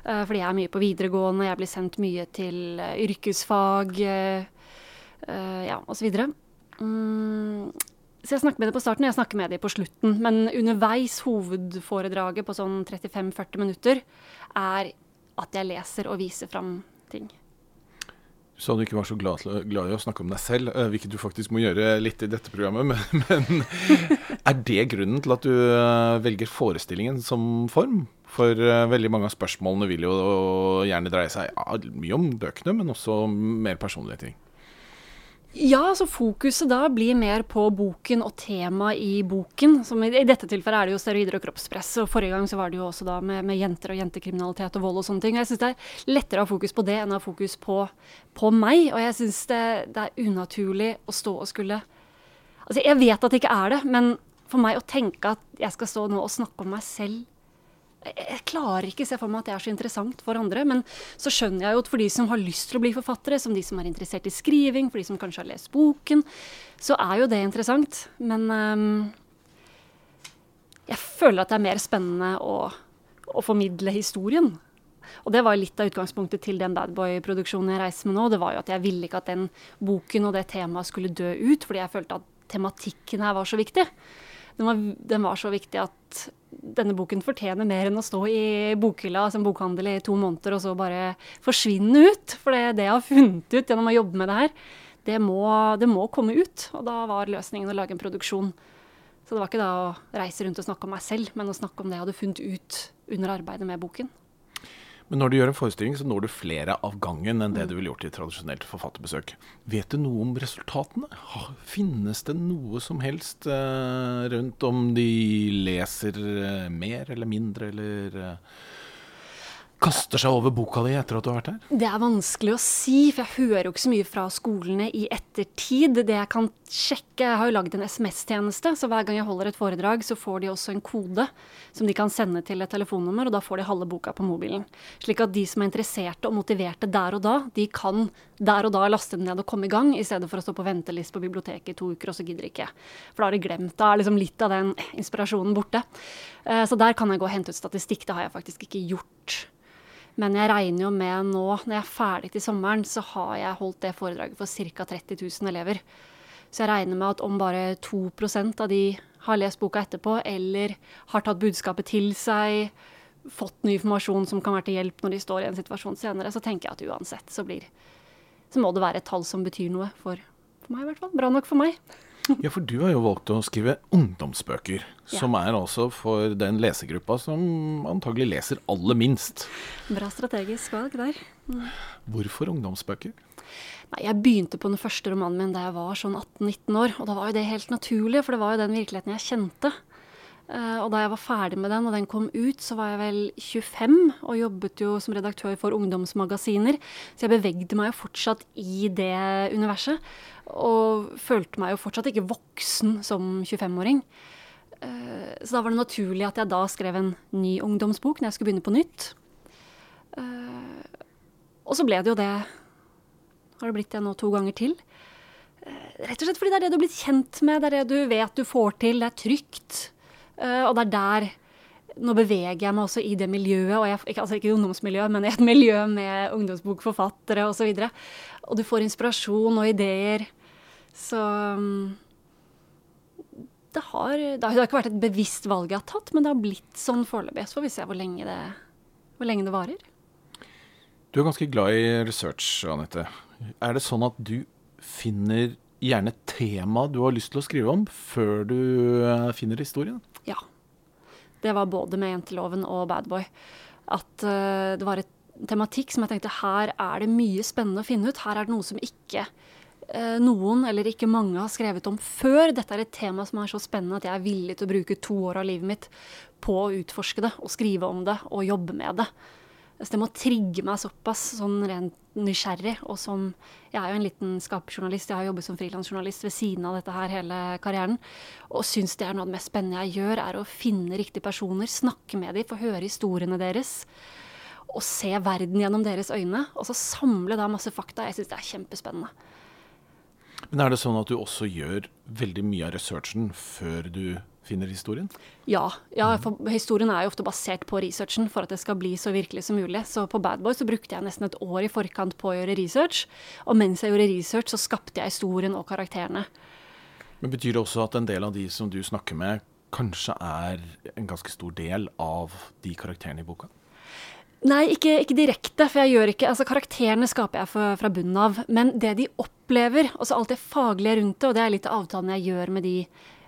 [SPEAKER 3] Uh, fordi jeg er mye på videregående, jeg blir sendt mye til uh, yrkesfag, uh, ja, osv. Mm, så jeg snakker med dem på starten, og jeg snakker med dem på slutten. Men underveis, hovedforedraget på sånn 35-40 minutter, er at jeg leser og viser fram ting.
[SPEAKER 1] Du sa du ikke var så glad, glad, i å snakke om deg selv, eh, hvilket du faktisk må gjøre litt i dette programmet. Men, men er det grunnen til at du eh, velger forestillingen som form? For veldig mange av spørsmålene vil jo gjerne dreie seg mye om bøkene, men også mer personlige ting.
[SPEAKER 3] Ja, så fokuset da blir mer på boken og temaet i boken. Som i, dette tilfellet er det jo steroider og kroppspress. Og forrige gang så var det jo også da med, med jenter og jentekriminalitet og vold og sånne ting. Og jeg syns det er lettere å ha fokus på det enn å ha fokus på, på meg. Og jeg syns det, det, er unaturlig å stå og skulle Altså, jeg vet at det ikke er det, men for meg å tenke at jeg skal stå nå og snakke om meg selv jeg klarer ikke se for meg at det er så interessant for andre. Men så skjønner jeg jo at for de som har lyst til å bli forfattere, som de som er interessert i skriving, for de som kanskje har lest boken, så er jo det interessant. Men um, jeg føler at det er mer spennende å, å, formidle historien. Og det var litt av utgangspunktet til den Badboy-produksjonen jeg reiser med nå. Det var jo at jeg ville ikke at den boken og det temaet skulle dø ut, fordi jeg følte at tematikken her var så viktig. Den var, den var så viktig at denne boken fortjener mer enn å stå i bokhylla som bokhandel i to måneder og så bare forsvinne ut. For det, det jeg har funnet ut gjennom å jobbe med det her, det må, det må, komme ut. Og da var løsningen å lage en produksjon. Så det var ikke da å reise rundt og snakke om meg selv, men å snakke om det jeg hadde funnet ut under arbeidet med boken.
[SPEAKER 1] Men når du gjør en forestilling, så når du flere av gangen enn det du ville gjort i et tradisjonelt forfatterbesøk. Vet du noe om resultatene? Finnes det noe som helst eh, rundt om de leser eh, mer eller mindre, eller eh, kaster seg over boka di etter at du har vært her?
[SPEAKER 3] Det er vanskelig å si, for jeg hører jo ikke så mye fra skolene i ettertid. Det jeg kan sjekke Jeg har jo lagd en SMS-tjeneste, så hver gang jeg holder et foredrag, så får de også en kode som de kan sende til et telefonnummer, og da får de halve boka på mobilen. Slik at de som er interesserte og motiverte der og da, de kan der og da laste den ned og komme i gang, i stedet for å stå på venteliste på biblioteket i to uker, og så gidder de ikke. For da har de glemt. Da er liksom litt av den inspirasjonen borte. Eh, Så der kan jeg gå og hente ut statistikk. Det har jeg faktisk ikke gjort. Men jeg regner jo med nå, når jeg er ferdig til sommeren, så har jeg holdt det foredraget for ca. 30 000 elever. Så jeg regner med at om bare 2% av de har lest boka etterpå, eller har tatt budskapet til seg, fått ny informasjon som kan være til hjelp når de står i en situasjon senere, så tenker jeg at uansett så blir Så må det være et tall som betyr noe for, for meg, i hvert fall. Bra nok for meg.
[SPEAKER 1] Ja, for du har jo valgt å skrive ungdomsbøker, som er altså for den lesegruppa som antagelig leser aller minst.
[SPEAKER 3] Bra strategisk valg der.
[SPEAKER 1] Hvorfor ungdomsbøker?
[SPEAKER 3] Nei, jeg begynte på den første romanen min da jeg var sånn 18-19 år. Og da var jo det helt naturlig, for det var jo den virkeligheten jeg kjente. Eh, og da jeg var ferdig med den, og den kom ut, så var jeg vel 25 og jobbet jo som redaktør for ungdomsmagasiner. Så jeg bevegde meg jo fortsatt i det universet. Og følte meg jo fortsatt ikke voksen som 25-åring. Eh, så da var det naturlig at jeg da skrev en ny ungdomsbok når jeg skulle begynne på nytt. Eh, og så ble det jo det har det blitt det nå to ganger til. Rett og slett fordi det er det du er blitt kjent med, det er det du vet du får til, det er trygt. Eh, Og det er der Nå beveger jeg meg også i det miljøet, og jeg, ikke, altså ikke i ungdomsmiljøet, men i et miljø med ungdomsbokforfattere osv. Og, så og du får inspirasjon og ideer. Så mm, det har, det har ikke vært et bevisst valg jeg har tatt, men det har blitt sånn foreløpig. Så får vi se hvor lenge det, hvor lenge det varer.
[SPEAKER 1] Du er ganske glad i research, Anette. Er det sånn at du finner gjerne tema du har lyst til å skrive om, før du eh, finner historien?
[SPEAKER 3] Det var både med Jenteloven og Badboy. At uh, det var et tematikk som jeg tenkte her er det mye spennende å finne ut. Her er det noe som ikke uh, noen, eller ikke mange, har skrevet om før. Dette er et tema som er så spennende at jeg er villig til å bruke to år av livet mitt på å utforske det og skrive om det og jobbe med det. Så det må trigge meg såpass sånn rent nysgjerrig. Og som Jeg er jo en liten skaperjournalist. Jeg har jobbet som frilansjournalist ved siden av dette her hele karrieren. Og syns det er noe av det mest spennende jeg gjør, er å finne riktige personer, snakke med dem, få høre historiene deres. Og se verden gjennom deres øyne. Og så samle da masse fakta. Jeg syns det er kjempespennende.
[SPEAKER 1] Men er det sånn at du også gjør veldig mye av researchen før du finner historien?
[SPEAKER 3] Ja, ja historien er jo ofte basert på researchen for at det skal bli så virkelig som mulig. Så på Bad Boy så brukte jeg nesten et år i forkant på å gjøre research. Og mens jeg gjorde research, så skapte jeg historien og karakterene.
[SPEAKER 1] Men Betyr det også at en del av de som du snakker med, kanskje er en ganske stor del av de karakterene i boka?
[SPEAKER 3] Nei, ikke, ikke direkte, for jeg gjør ikke Altså, karakterene skaper jeg fra, fra bunnen av. Men det de opplever, altså alt det faglige rundt det, og det er litt av avtalen jeg gjør med de,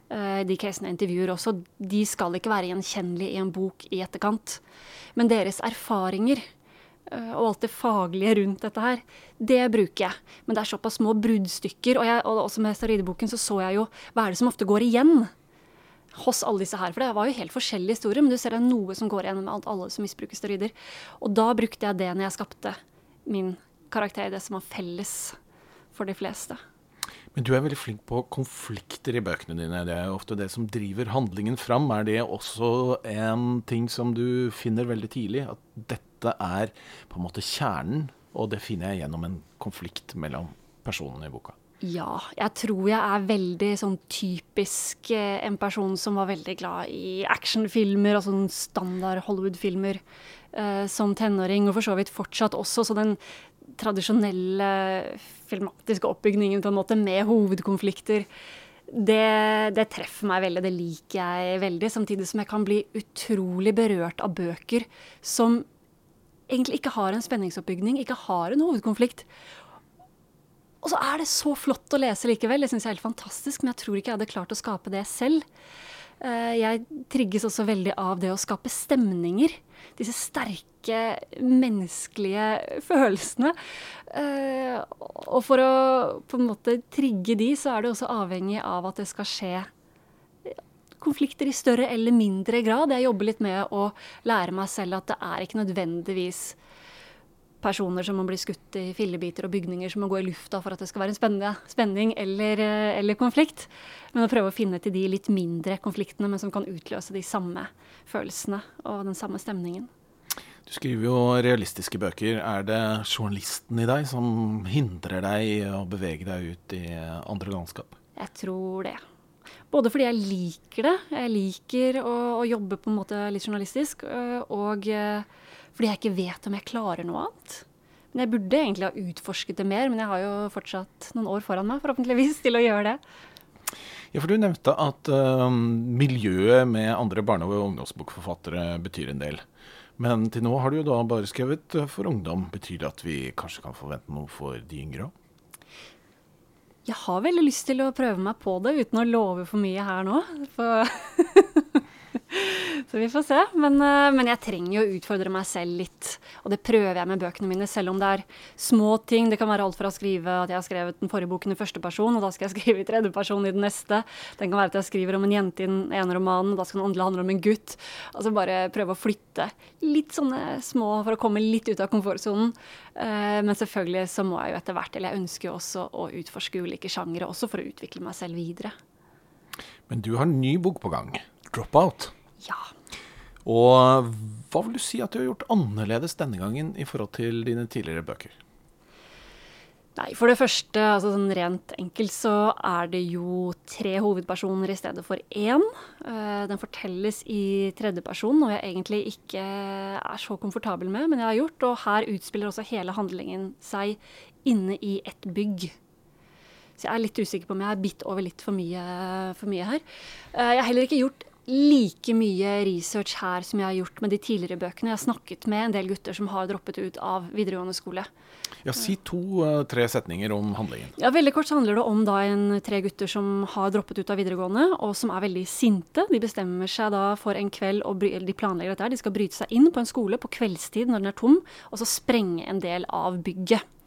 [SPEAKER 3] de casene jeg intervjuer også, de skal ikke være gjenkjennelige i en bok i etterkant. Men deres erfaringer eh, og alt det faglige rundt dette her, det bruker jeg. Men det er såpass små bruddstykker. Og, og også med steroideboken så så jeg jo hva er det som ofte går igjen hos alle disse her. For det var jo helt forskjellige historier, men du ser det er noe som går igjen med alle som misbruker steroider. Og da brukte jeg det når jeg skapte min karakter, det som var felles for de fleste.
[SPEAKER 1] Men du er veldig flink på konflikter i bøkene dine. Det er ofte det som driver handlingen fram. Er det også en ting som du finner veldig tidlig? At dette er på en måte kjernen, og det finner jeg gjennom en konflikt mellom personene i boka.
[SPEAKER 3] Ja, jeg tror jeg er veldig sånn typisk eh, en person som var veldig glad i actionfilmer og sånn standard Hollywood-filmer eh, som tenåring, og for så vidt fortsatt også. Så den tradisjonelle filmatiske oppbygningen på en måte med hovedkonflikter, det, det treffer meg veldig. Det liker jeg veldig. Samtidig som jeg kan bli utrolig berørt av bøker som egentlig ikke har en spenningsoppbygning, ikke har en hovedkonflikt. Og så er det så flott å lese likevel. Det syns jeg er helt fantastisk, men jeg tror ikke jeg hadde klart å skape det selv. Eh, jeg trigges også veldig av det å skape stemninger. Disse sterke, menneskelige følelsene. Eh, og for å på en måte trigge de, så er det også avhengig av at det skal skje konflikter i større eller mindre grad. Jeg jobber litt med å lære meg selv at det er ikke nødvendigvis personer som må bli skutt i fillebiter og bygninger som må gå i lufta for at det skal være en spenning eller, eh, eller, konflikt. Men å prøve å finne til de litt mindre konfliktene, men som kan utløse de samme følelsene og den samme stemningen.
[SPEAKER 1] Du skriver jo realistiske bøker. Er det journalisten i deg som hindrer deg i å bevege deg ut i andre landskap?
[SPEAKER 3] Jeg tror det. Både fordi jeg liker det, jeg liker å, å jobbe på en måte litt journalistisk, øh, og øh, fordi jeg ikke vet om jeg klarer noe annet. Men jeg burde egentlig ha utforsket det mer, men jeg har jo fortsatt noen år foran meg, forhåpentligvis, til å gjøre det.
[SPEAKER 1] Ja, for Du nevnte at uh, miljøet med andre barne- og ungdomsbokforfattere betyr en del. Men til nå har du jo da bare skrevet øh, for ungdom. Betyr det at vi kanskje kan forvente noe for de yngre òg?
[SPEAKER 3] Jeg har veldig lyst til å prøve meg på det, uten å love for mye her nå. For Så vi får se. Men, eh, men, jeg trenger jo å utfordre meg selv litt. Og det prøver jeg med bøkene mine, selv om det er små ting. Det kan være alt fra å skrive at jeg har skrevet den forrige boken i første person, og da skal jeg skrive i tredje person i den neste. Det kan være at jeg skriver om en jente i den ene romanen, og da skal den andre handle om en gutt. Altså bare prøve å flytte litt sånne små for å komme litt ut av komfortsonen. Uh, men selvfølgelig så må jeg jo etter hvert, eller jeg ønsker jo også å utforske ulike sjangere, også for å utvikle meg selv videre.
[SPEAKER 1] Men du har en ny bok på gang. 'Dropout'.
[SPEAKER 3] Ja.
[SPEAKER 1] Og hva vil du si at du har gjort annerledes denne gangen i forhold til dine tidligere bøker?
[SPEAKER 3] Nei, For det første, altså sånn rent enkelt, så er det jo tre hovedpersoner i stedet for én. Eh, den fortelles i tredjeperson, noe jeg egentlig ikke er så komfortabel med, men jeg har gjort. Og her utspiller også hele handlingen seg inne i et bygg. Så jeg er litt usikker på om jeg har bitt over litt for mye, for mye her. Eh, jeg har heller ikke gjort like mye research her som jeg har gjort med de tidligere bøkene. Jeg har snakket med en del gutter som har droppet ut av videregående skole.
[SPEAKER 1] Ja, Si to-tre uh, setninger om handlingen.
[SPEAKER 3] Ja, Veldig kort så handler det om da en tre gutter som har droppet ut av videregående, og som er veldig sinte. De bestemmer seg da for en kveld, og de planlegger dette de skal bryte seg inn på en skole på kveldstid når den er tom, og så sprenge en del av bygget eh,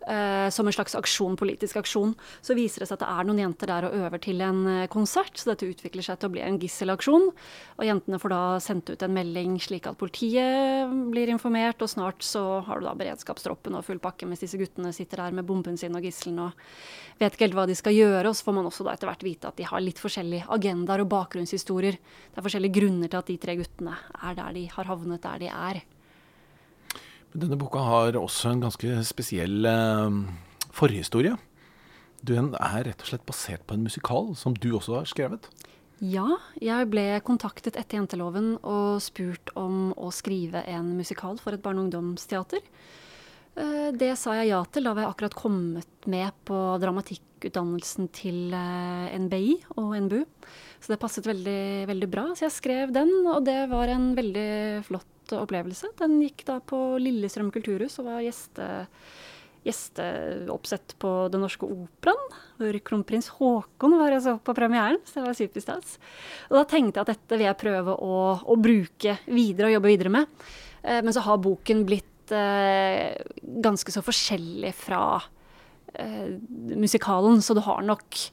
[SPEAKER 3] som en slags aksjon, politisk aksjon. Så viser det seg at det er noen jenter der og øver til en eh, konsert, så dette utvikler seg til å bli en gisselaksjon. Og jentene får da sendt ut en melding slik at politiet blir informert, og snart så har du da beredskapstroppen og full pakke mens disse guttene sitter der med bomben sin og gisselen og vet ikke helt hva de skal gjøre. Og så får man også da etter hvert vite at de har litt forskjellige agendaer og bakgrunnshistorier. Det er forskjellige grunner til at de tre guttene er der de har havnet der de er.
[SPEAKER 1] Denne boka har også en ganske spesiell eh, forhistorie. Den er rett og slett basert på en musikal som du også har skrevet.
[SPEAKER 3] Ja, jeg ble kontaktet etter Jenteloven og spurt om å skrive en musikal for et barne- og ungdomsteater. Eh, det sa jeg ja til. Da var jeg akkurat kommet med på dramatikkutdannelsen til eh, NBI og NBU. Så det passet veldig, veldig bra. Så jeg skrev den, og det var en veldig flott opplevelse. Den gikk da på Lillestrøm kulturhus og var gjeste, gjesteoppsett på Den Norske Operaen. Hvor kronprins Haakon var altså på premieren, så det var superstas. Og da tenkte jeg at dette vil jeg prøve å, å bruke videre og jobbe videre med. Eh, men så har boken blitt eh, ganske så forskjellig fra eh, musikalen, så du har nok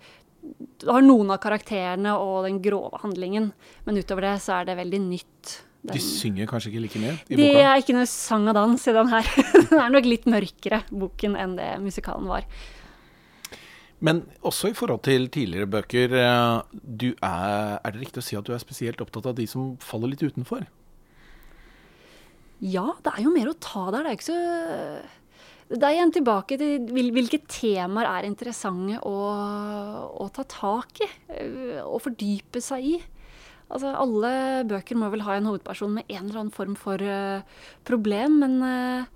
[SPEAKER 3] du har noen av karakterene og den grove handlingen, men utover det så er det veldig nytt
[SPEAKER 1] de synger kanskje ikke like mye
[SPEAKER 3] i boka? Det er ikke noe sang og dans i den her. den er nok litt mørkere, boken, enn det musikalen var.
[SPEAKER 1] Men også i forhold til tidligere bøker, eh, er, er det riktig å si at du er spesielt opptatt av de som faller litt utenfor?
[SPEAKER 3] Ja, det er jo mer å ta der. Det er ikke så det er igjen tilbake til hvilke temaer er interessante å, å ta tak i Å og fordype seg i. Altså, alle bøker må vel ha en hovedperson med en eller annen form for uh, problem, men uh,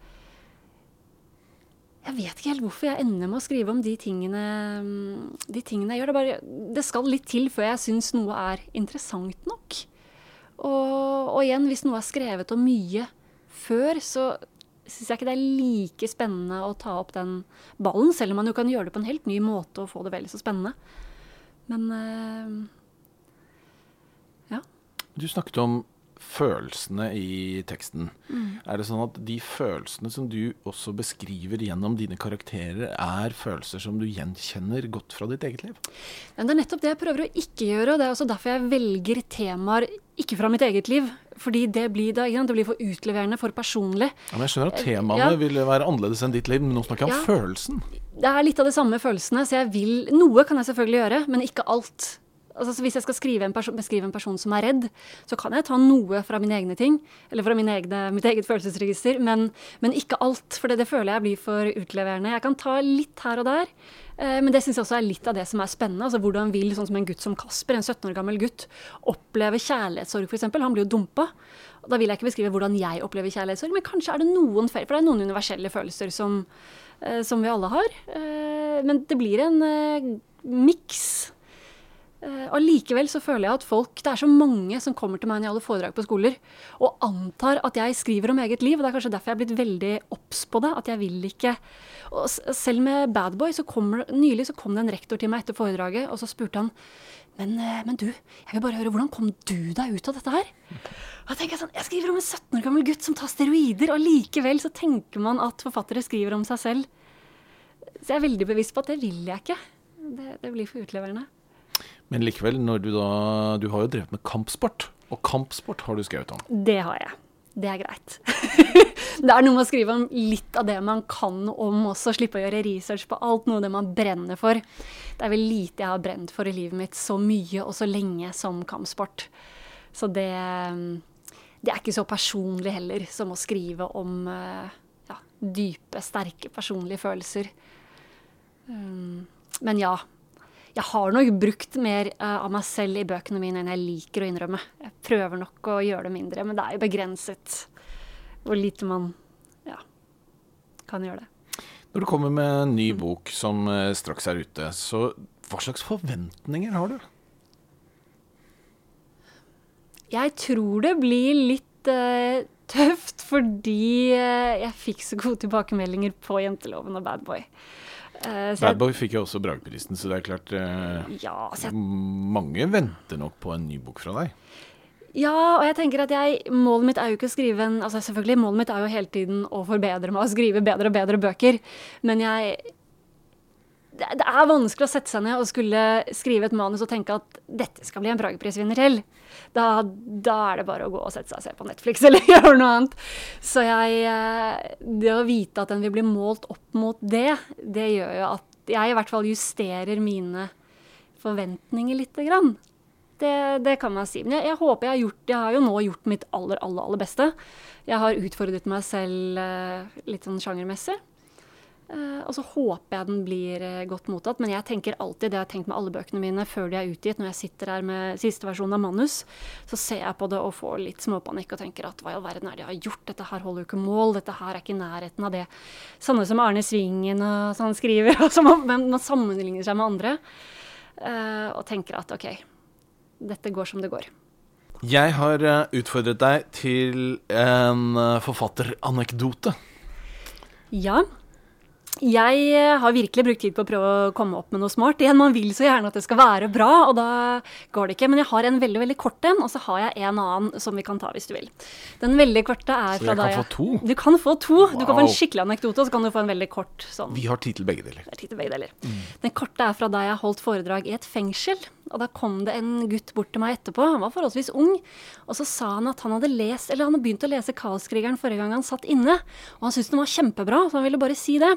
[SPEAKER 3] jeg vet ikke helt hvorfor jeg ender med å skrive om de tingene, de tingene jeg gjør. Det, bare, det, skal litt til før jeg syns noe er interessant nok. Og, og, igjen, hvis noe er skrevet om mye før, så syns jeg ikke det er like spennende å ta opp den ballen, selv om man jo kan gjøre det på en helt ny måte og få det vel så spennende. Men uh,
[SPEAKER 1] Du snakket om følelsene i teksten. Er det sånn at de følelsene som du også beskriver gjennom dine karakterer, er følelser som du gjenkjenner godt fra ditt eget liv?
[SPEAKER 3] Men det er nettopp det jeg prøver å ikke gjøre, og det er også derfor jeg velger temaer ikke fra mitt eget liv. Fordi det blir, da, det blir for utleverende, for personlig.
[SPEAKER 1] Ja, men jeg skjønner at temaene
[SPEAKER 3] Ja.
[SPEAKER 1] ville være annerledes enn ditt liv, men nå snakker jeg om
[SPEAKER 3] Ja.
[SPEAKER 1] følelsen.
[SPEAKER 3] Det er litt av de samme følelsene, så jeg vil Noe kan jeg selvfølgelig gjøre, men ikke alt. Altså, så hvis jeg skal en beskrive en person som er redd, så kan jeg ta noe fra mine egne ting, eller fra egne, mitt eget følelsesregister, men, men ikke alt. For det, det føler jeg blir for utleverende. Jeg kan ta litt her og der, eh, men det syns jeg også er litt av det som er spennende. Altså Hvordan vil sånn som en gutt som Kasper, en 17 år gammel gutt, oppleve kjærlighetssorg, f.eks.? Han blir jo dumpa. Da vil jeg ikke beskrive hvordan jeg opplever kjærlighetssorg, men kanskje er det noen feil, for det er noen universelle følelser som, eh, som vi alle har. Eh, men det blir en eh, miks. Eh, Allikevel så føler jeg at folk Det er så mange som kommer til meg når jeg holder foredrag på skoler og antar at jeg skriver om eget liv. og Det er kanskje derfor jeg er blitt veldig obs på det. At jeg vil ikke og Selv med Bad Boy så kommer, nylig så kom det en rektor til meg etter foredraget, og så spurte han men, eh, men du, jeg vil bare høre, hvordan kom du deg ut av dette her? Og tenker Jeg sånn, jeg skriver om en 17 år gammel gutt som tar steroider, og likevel så tenker man at forfattere skriver om seg selv. Så jeg er veldig bevisst på at det vil jeg ikke. Det, det blir for utleverende.
[SPEAKER 1] Men likevel, når du da Du har jo drevet med kampsport, og kampsport har du skrevet om.
[SPEAKER 3] Det har jeg. Det er greit. det er noe med å skrive om litt av det man kan om også, slippe å gjøre research på alt, noe av det man brenner for. Det er vel lite jeg har brent for i livet mitt så mye og så lenge som kampsport. Så det, det er ikke så personlig heller som å skrive om eh, ja, dype, sterke personlige følelser. Um, men ja. Jeg har nok brukt mer eh, av meg selv i bøkene mine enn jeg liker å innrømme. Jeg prøver nok å gjøre det mindre, men det er jo begrenset hvor lite man ja, kan gjøre det.
[SPEAKER 1] Når du kommer med en ny bok som eh, straks er ute, så hva slags forventninger har du?
[SPEAKER 3] Jeg tror det blir litt uh, tøft fordi jeg fikk så gode tilbakemeldinger på Jenteloven og Bad Boy. Eh,
[SPEAKER 1] Bad Boy fikk jo også Bragprisen, så det er klart eh,
[SPEAKER 3] Ja, så jeg
[SPEAKER 1] Mange venter nok på en ny bok fra deg.
[SPEAKER 3] Ja, og jeg tenker at jeg, målet mitt er jo ikke å skrive en altså Selvfølgelig, målet mitt er jo hele tiden å forbedre meg og skrive bedre og bedre bøker. Men jeg det, er vanskelig å sette seg ned og skulle skrive et manus og tenke at dette skal bli en Brageprisvinner til. Da, da er det bare å gå og sette seg og se på Netflix eller gjøre noe annet. Så jeg eh, Det å vite at den vil bli målt opp mot det, det gjør jo at jeg i hvert fall justerer mine forventninger lite grann. Det, det kan man si. Men jeg, jeg håper jeg har gjort Jeg har jo nå gjort mitt aller, aller, aller beste. Jeg har utfordret meg selv eh, litt sånn sjangermessig. Eh, og så håper jeg den blir eh, godt mottatt. Men jeg tenker alltid, det jeg har tenkt med alle bøkene mine før de er utgitt, når jeg sitter her med siste versjon av manus, så ser jeg på det og får litt småpanikk og tenker at hva i all verden er det jeg har gjort? Dette her holder jo ikke mål. Dette her er ikke i nærheten av det. Sånne som Arne Svingen og sånn skriver. Altså man, man sammenligner seg med andre. eh, og tenker at OK, dette går som det går.
[SPEAKER 1] Jeg har utfordret deg til en forfatteranekdote.
[SPEAKER 3] Ja. Jeg eh, har virkelig brukt tid på å prøve å komme opp med noe smart. Igjen, Man vil så gjerne at det skal være bra, og da går det ikke. Men jeg har en veldig veldig kort en, og så har jeg en annen som vi kan ta hvis du vil. Den veldig korte er fra
[SPEAKER 1] deg.
[SPEAKER 3] Så jeg
[SPEAKER 1] kan få to?
[SPEAKER 3] Du kan få to. Du kan få en skikkelig anekdote, og så kan du få en veldig kort sånn.
[SPEAKER 1] Vi har tid til begge deler.
[SPEAKER 3] Det er tid til begge deler. Den korte er fra da jeg holdt foredrag i et fengsel. Og da kom det en gutt bort til meg etterpå. Han var forholdsvis ung. Og så sa han at han hadde lest, eller han hadde begynt å lese Kaoskrigeren forrige gang han satt inne. Og han syntes den var kjempebra, så han ville bare si det.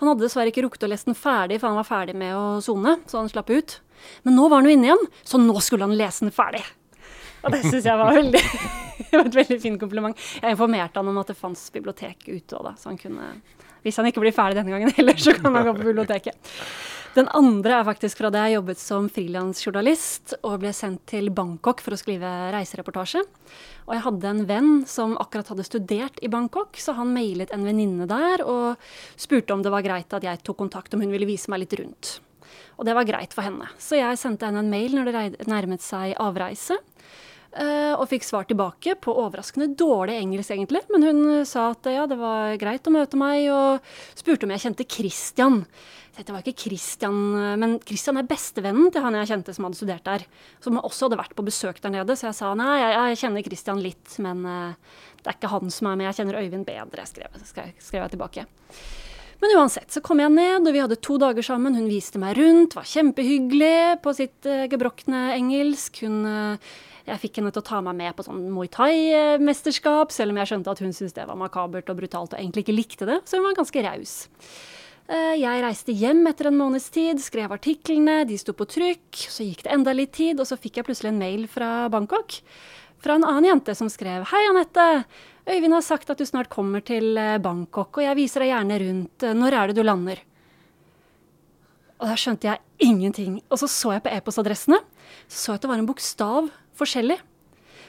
[SPEAKER 3] Han hadde dessverre ikke rukket å lese den ferdig, for han var ferdig med å sone, så han slapp ut. Men nå var han jo inne igjen, så nå skulle han lese den ferdig. Og det syns jeg var veldig et veldig fint kompliment. Jeg informerte han om at det fantes bibliotek ute òg, så han kunne Hvis han ikke blir ferdig denne gangen heller, så kan han gå på biblioteket. Den andre er faktisk fra da jeg jobbet som frilansjournalist og ble sendt til Bangkok for å skrive reisereportasje. Og jeg hadde en venn som akkurat hadde studert i Bangkok, så han mailet en venninne der og spurte om det var greit at jeg tok kontakt, om hun ville vise meg litt rundt. Og det var greit for henne. Så jeg sendte henne en mail når det nærmet seg avreise. Eh, og fikk svar tilbake på overraskende dårlig engelsk, egentlig. Men hun sa at ja, det var greit å møte meg, og spurte om jeg kjente Christian. Det var ikke Christian, men Christian er bestevennen til han jeg kjente som hadde studert der. Som også hadde vært på besøk der nede, så jeg sa nei, jeg, jeg kjenner Christian litt, men det er ikke han som er med, jeg kjenner Øyvind bedre, skrev, skrev, jeg tilbake. Men uansett, så kom jeg ned, og vi hadde to dager sammen. Hun viste meg rundt, var kjempehyggelig på sitt uh, gebrokne engelsk. Hun uh, jeg fikk henne til å ta meg med på sånn Muay Thai-mesterskap, selv om jeg skjønte at hun syntes det var makabert og brutalt og egentlig ikke likte det. Så hun var ganske raus. Eh, jeg reiste hjem etter en måneds tid, skrev artiklene, de sto på trykk. Så gikk det enda litt tid, og så fikk jeg plutselig en mail fra Bangkok. Fra en annen jente som skrev Hei, Anette. Øyvind har sagt at du snart kommer til eh, Bangkok, og jeg viser deg gjerne rundt. Når er det du lander? Og da skjønte jeg ingenting. Og så så jeg på e-postadressene. Så så jeg at det var en bokstav forskjellig.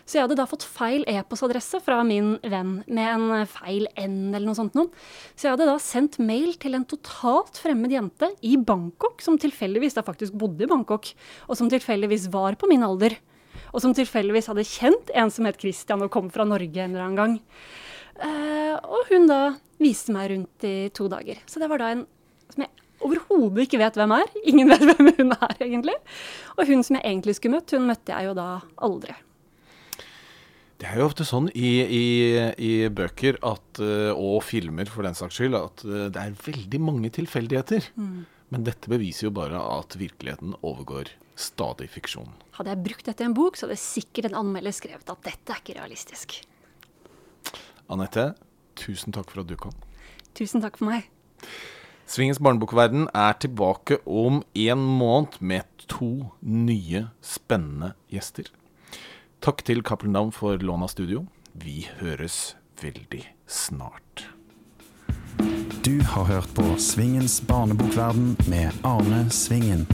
[SPEAKER 3] Så jeg hadde da fått feil e-postadresse fra min venn med en feil N eller noe sånt noe. Så jeg hadde da sendt mail til en totalt fremmed jente i Bangkok, som tilfeldigvis da faktisk bodde i Bangkok, og som tilfeldigvis var på min alder. Og som tilfeldigvis hadde kjent en som het Christian og kom fra Norge en eller annen gang. Uh, og hun da viste meg rundt i to dager. Så det var da en som jeg overhodet ikke vet hvem er. Ingen vet hvem hun er, egentlig. Og hun som jeg egentlig skulle møtt, hun møtte jeg jo da aldri.
[SPEAKER 1] Det er jo ofte sånn i, i, i bøker at, eh, og filmer for den saks skyld at eh, det er veldig mange tilfeldigheter. Mm. Men dette beviser jo bare at virkeligheten overgår stadig fiksjon.
[SPEAKER 3] Hadde jeg brukt dette i en bok, så hadde sikkert en anmelder skrevet at dette er ikke realistisk.
[SPEAKER 1] Anette, tusen takk for at du kom.
[SPEAKER 3] Tusen takk for meg.
[SPEAKER 1] Svingens barnebokverden er tilbake om en måned med to nye, spennende gjester. Takk til Cappelen Down for lån av studio. Vi høres veldig snart.
[SPEAKER 4] Du har hørt på Svingens barnebokverden med Arne Svingen.